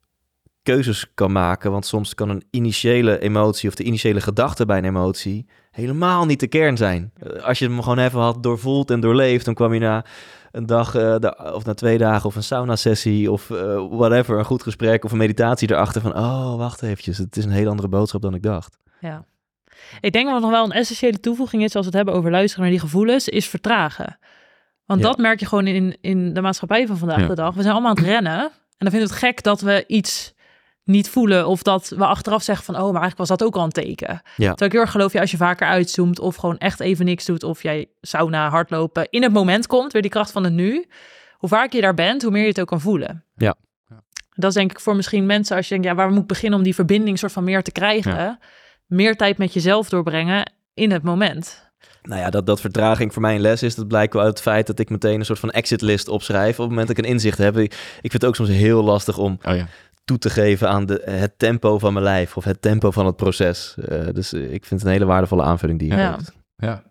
keuzes kan maken. Want soms kan een initiële emotie of de initiële gedachte bij een emotie helemaal niet de kern zijn. Eh, Als je hem gewoon even had doorvoeld en doorleefd, dan kwam je na een dag da- of na twee dagen of een sauna-sessie of eh, whatever, een goed gesprek of een meditatie erachter van, oh, wacht eventjes, het is een hele andere boodschap dan ik dacht. Ja. Ik denk dat nog wel een essentiële toevoeging is als we het hebben over luisteren naar die gevoelens, is vertragen. Want Ja. dat merk je gewoon in, in de maatschappij van vandaag Ja. de dag. We zijn allemaal aan het rennen. En dan vinden we het gek dat we iets niet voelen. Of dat we achteraf zeggen van, oh, maar eigenlijk was dat ook al een teken. Ja. Terwijl ik heel erg geloof, ja, als je vaker uitzoomt of gewoon echt even niks doet. Of jij sauna, hardlopen, in het moment komt, weer die kracht van het nu. Hoe vaker je daar bent, hoe meer je het ook kan voelen. Ja. Ja. Dat is denk ik voor misschien mensen als je denkt, ja, waar moet ik beginnen om die verbinding soort van meer te krijgen? Meer tijd met jezelf doorbrengen in het moment. Nou ja, dat, dat vertraging voor mij een les is, dat blijkt wel uit het feit dat ik meteen een soort van exit list opschrijf. Op het moment dat ik een inzicht heb. Ik, ik vind het ook soms heel lastig om Oh ja. toe te geven aan de, het tempo van mijn lijf of het tempo van het proces. Eh, dus eh, ik vind het een hele waardevolle aanvulling die je Ja. geeft. Ja.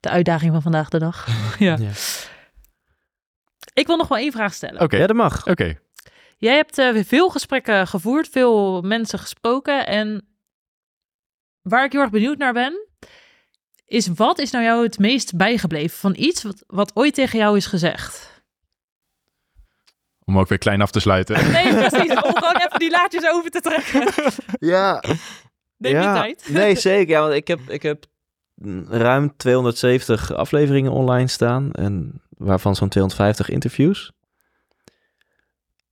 De uitdaging van vandaag de dag. ja. Ja. Ik wil nog wel één vraag stellen. Oké. Ja, dat mag. Oké. Jij hebt eh, veel gesprekken gevoerd, veel mensen gesproken. En waar ik heel erg benieuwd naar ben, is wat is nou jou het meest bijgebleven van iets wat, wat ooit tegen jou is gezegd? Om ook weer klein af te sluiten. Nee, precies. Om gewoon even die laadjes over te trekken. Ja, Neem ja. je tijd. Nee, zeker. Ja, want ik heb, ik heb ruim 270 afleveringen online staan. En waarvan zo'n 250 interviews.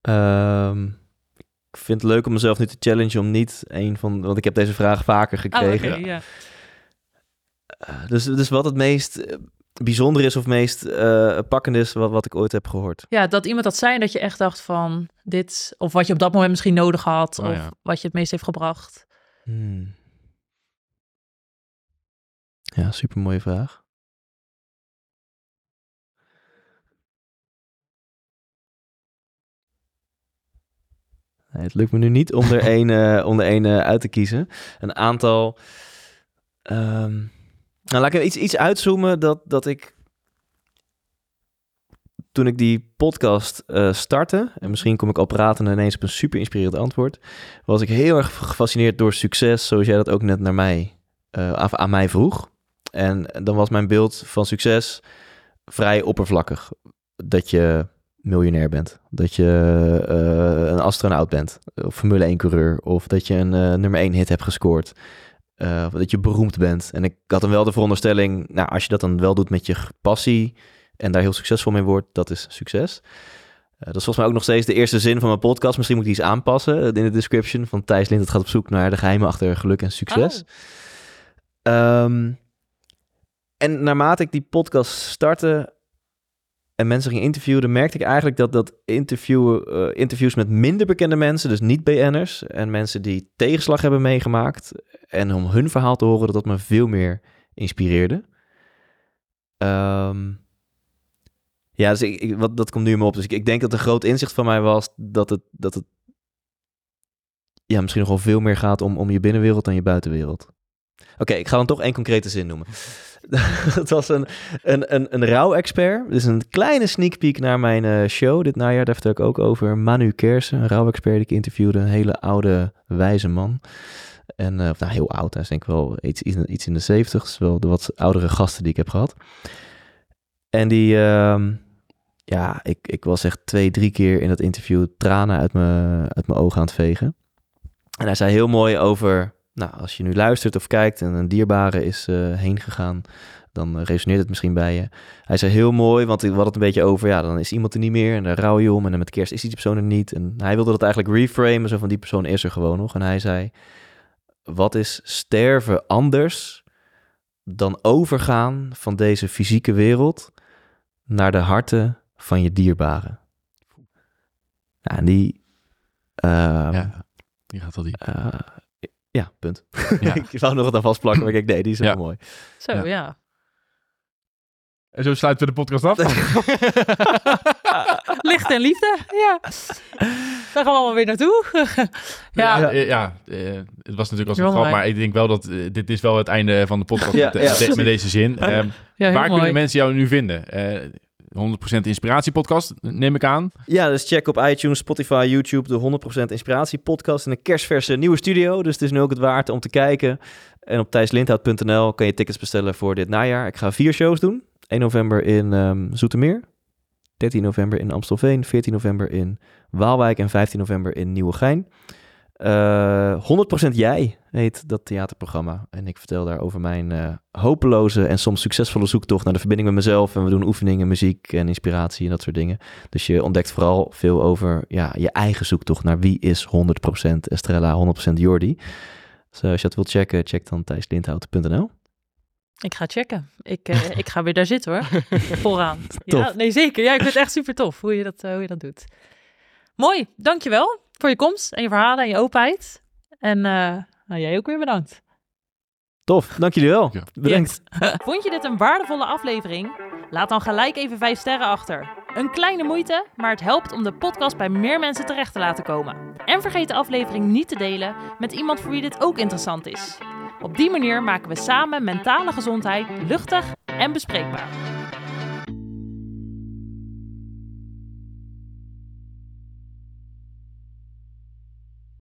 Ehm, ik vind het leuk om mezelf nu te challengen om niet een van... Want ik heb deze vraag vaker Oh, gekregen. ja. Eh, dus, dus wat het meest eh, bijzonder is of meest eh pakkend is wat, wat ik ooit heb gehoord. ja, dat iemand dat zei en dat je echt dacht van dit, of wat je op dat moment misschien nodig had, Oh, of ja. wat je het meest heeft gebracht. Hmm. Ja, super mooie vraag. Het lukt me nu niet om er één, eh, er één eh, uit te kiezen. Een aantal. ehm, nou, laat ik iets, iets uitzoomen dat, dat ik. Toen ik die podcast eh, startte, en misschien kom ik al praten en ineens op een super inspirerend antwoord, was ik heel erg gefascineerd door succes, zoals jij dat ook net naar mij, eh, aan, aan mij vroeg. En dan was mijn beeld van succes vrij oppervlakkig. Dat je miljonair bent, dat je eh, een astronaut bent, of Formule 1 coureur, of dat je een eh, nummer 1 hit hebt gescoord. eh, of dat je beroemd bent. En ik had dan wel de veronderstelling, nou, als je dat dan wel doet met je passie en daar heel succesvol mee wordt, dat is succes. Dat is volgens mij ook nog steeds de eerste zin van mijn podcast. Misschien moet ik die eens aanpassen in de description. Van Thijs Lind, het gaat op zoek naar de geheimen achter geluk en succes. Oh. Ehm, en naarmate ik die podcast startte en mensen ging interviewen, merkte ik eigenlijk dat, dat interviewen, eh, interviews met minder bekende mensen, dus niet BN'ers en mensen die tegenslag hebben meegemaakt en om hun verhaal te horen, dat dat me veel meer inspireerde. Ehm, ja, dus ik, wat, dat komt nu me op. Dus ik, ik denk dat een groot inzicht van mij was dat het, dat het ja, misschien nog wel veel meer gaat om, om je binnenwereld dan je buitenwereld. Oké, ik ga dan toch één concrete zin noemen. Het was een, een, een, een rouwexpert. Dus een kleine sneak peek naar mijn eh, show dit najaar. Daar vertel ik ook over. Manu Kersen, een rouwexpert die ik interviewde. Een hele oude, wijze man. En, eh, of nou, heel oud. Hij is denk ik wel iets, iets, iets in de zeventig. Dus wel de wat oudere gasten die ik heb gehad. En die, ehm, ja, ik, ik was echt twee, drie keer in dat interview tranen uit mijn, uit mijn ogen aan het vegen. En hij zei heel mooi over, nou, als je nu luistert of kijkt en een dierbare is eh, heen gegaan, dan eh, resoneert het misschien bij je. Hij zei heel mooi, want we hadden het een beetje over, ja, dan is iemand er niet meer en daar rouw je om en dan met kerst is die persoon er niet. En hij wilde dat eigenlijk reframen, zo van die persoon is er gewoon nog. En hij zei, wat is sterven anders dan overgaan van deze fysieke wereld naar de harten van je dierbaren? En die... ehm, Ja, die gaat al diep. eh, Ja, punt. Ja. ik zou nog wat aan vastplakken, maar ik denk, nee, die is Ja. wel mooi. Zo, Ja. ja. En zo sluiten we de podcast af. Licht en liefde, ja. Daar gaan we allemaal weer naartoe. ja, ja, ja, ja eh, het was natuurlijk als een grap, maar ik denk wel dat eh, dit is wel het einde van de podcast Ja, met, ja. met de- met deze zin. Ehm, waar mooi. kunnen mensen jou nu vinden? Eh 100% Inspiratiepodcast, neem ik aan. Ja, dus check op iTunes, Spotify, YouTube de 100% Inspiratie podcast in een kerstverse nieuwe studio. Dus het is nu ook het waard om te kijken. En op thijslindhout.nl kan je tickets bestellen voor dit najaar. Ik ga vier shows doen. 1 november in ehm, Zoetermeer. 13 november in Amstelveen. 14 november in Waalwijk. En 15 november in Nieuwegein. Eh 100% Jij heet dat theaterprogramma. En ik vertel daar over mijn eh, hopeloze en soms succesvolle zoektocht naar de verbinding met mezelf. En we doen oefeningen, muziek en inspiratie en dat soort dingen. Dus je ontdekt vooral veel over ja, je eigen zoektocht naar wie is 100% Estrella, 100% Jordi. Dus eh, als je dat wilt checken, check dan thijslindhout.nl. Ik ga checken. Ik, eh, ik ga weer daar zitten hoor. Vooraan. Ja, nee, zeker. Ja, ik vind het echt super tof hoe je dat, hoe je dat doet. Mooi. Dankjewel voor je komst en je verhalen en je openheid. En nou, jij ook weer bedankt. Tof, dank jullie wel. Ja. Bedankt. Vond je dit een waardevolle aflevering? Laat dan gelijk even 5 sterren achter. Een kleine moeite, maar het helpt om de podcast bij meer mensen terecht te laten komen. En vergeet de aflevering niet te delen met iemand voor wie dit ook interessant is. Op die manier maken we samen mentale gezondheid luchtig en bespreekbaar.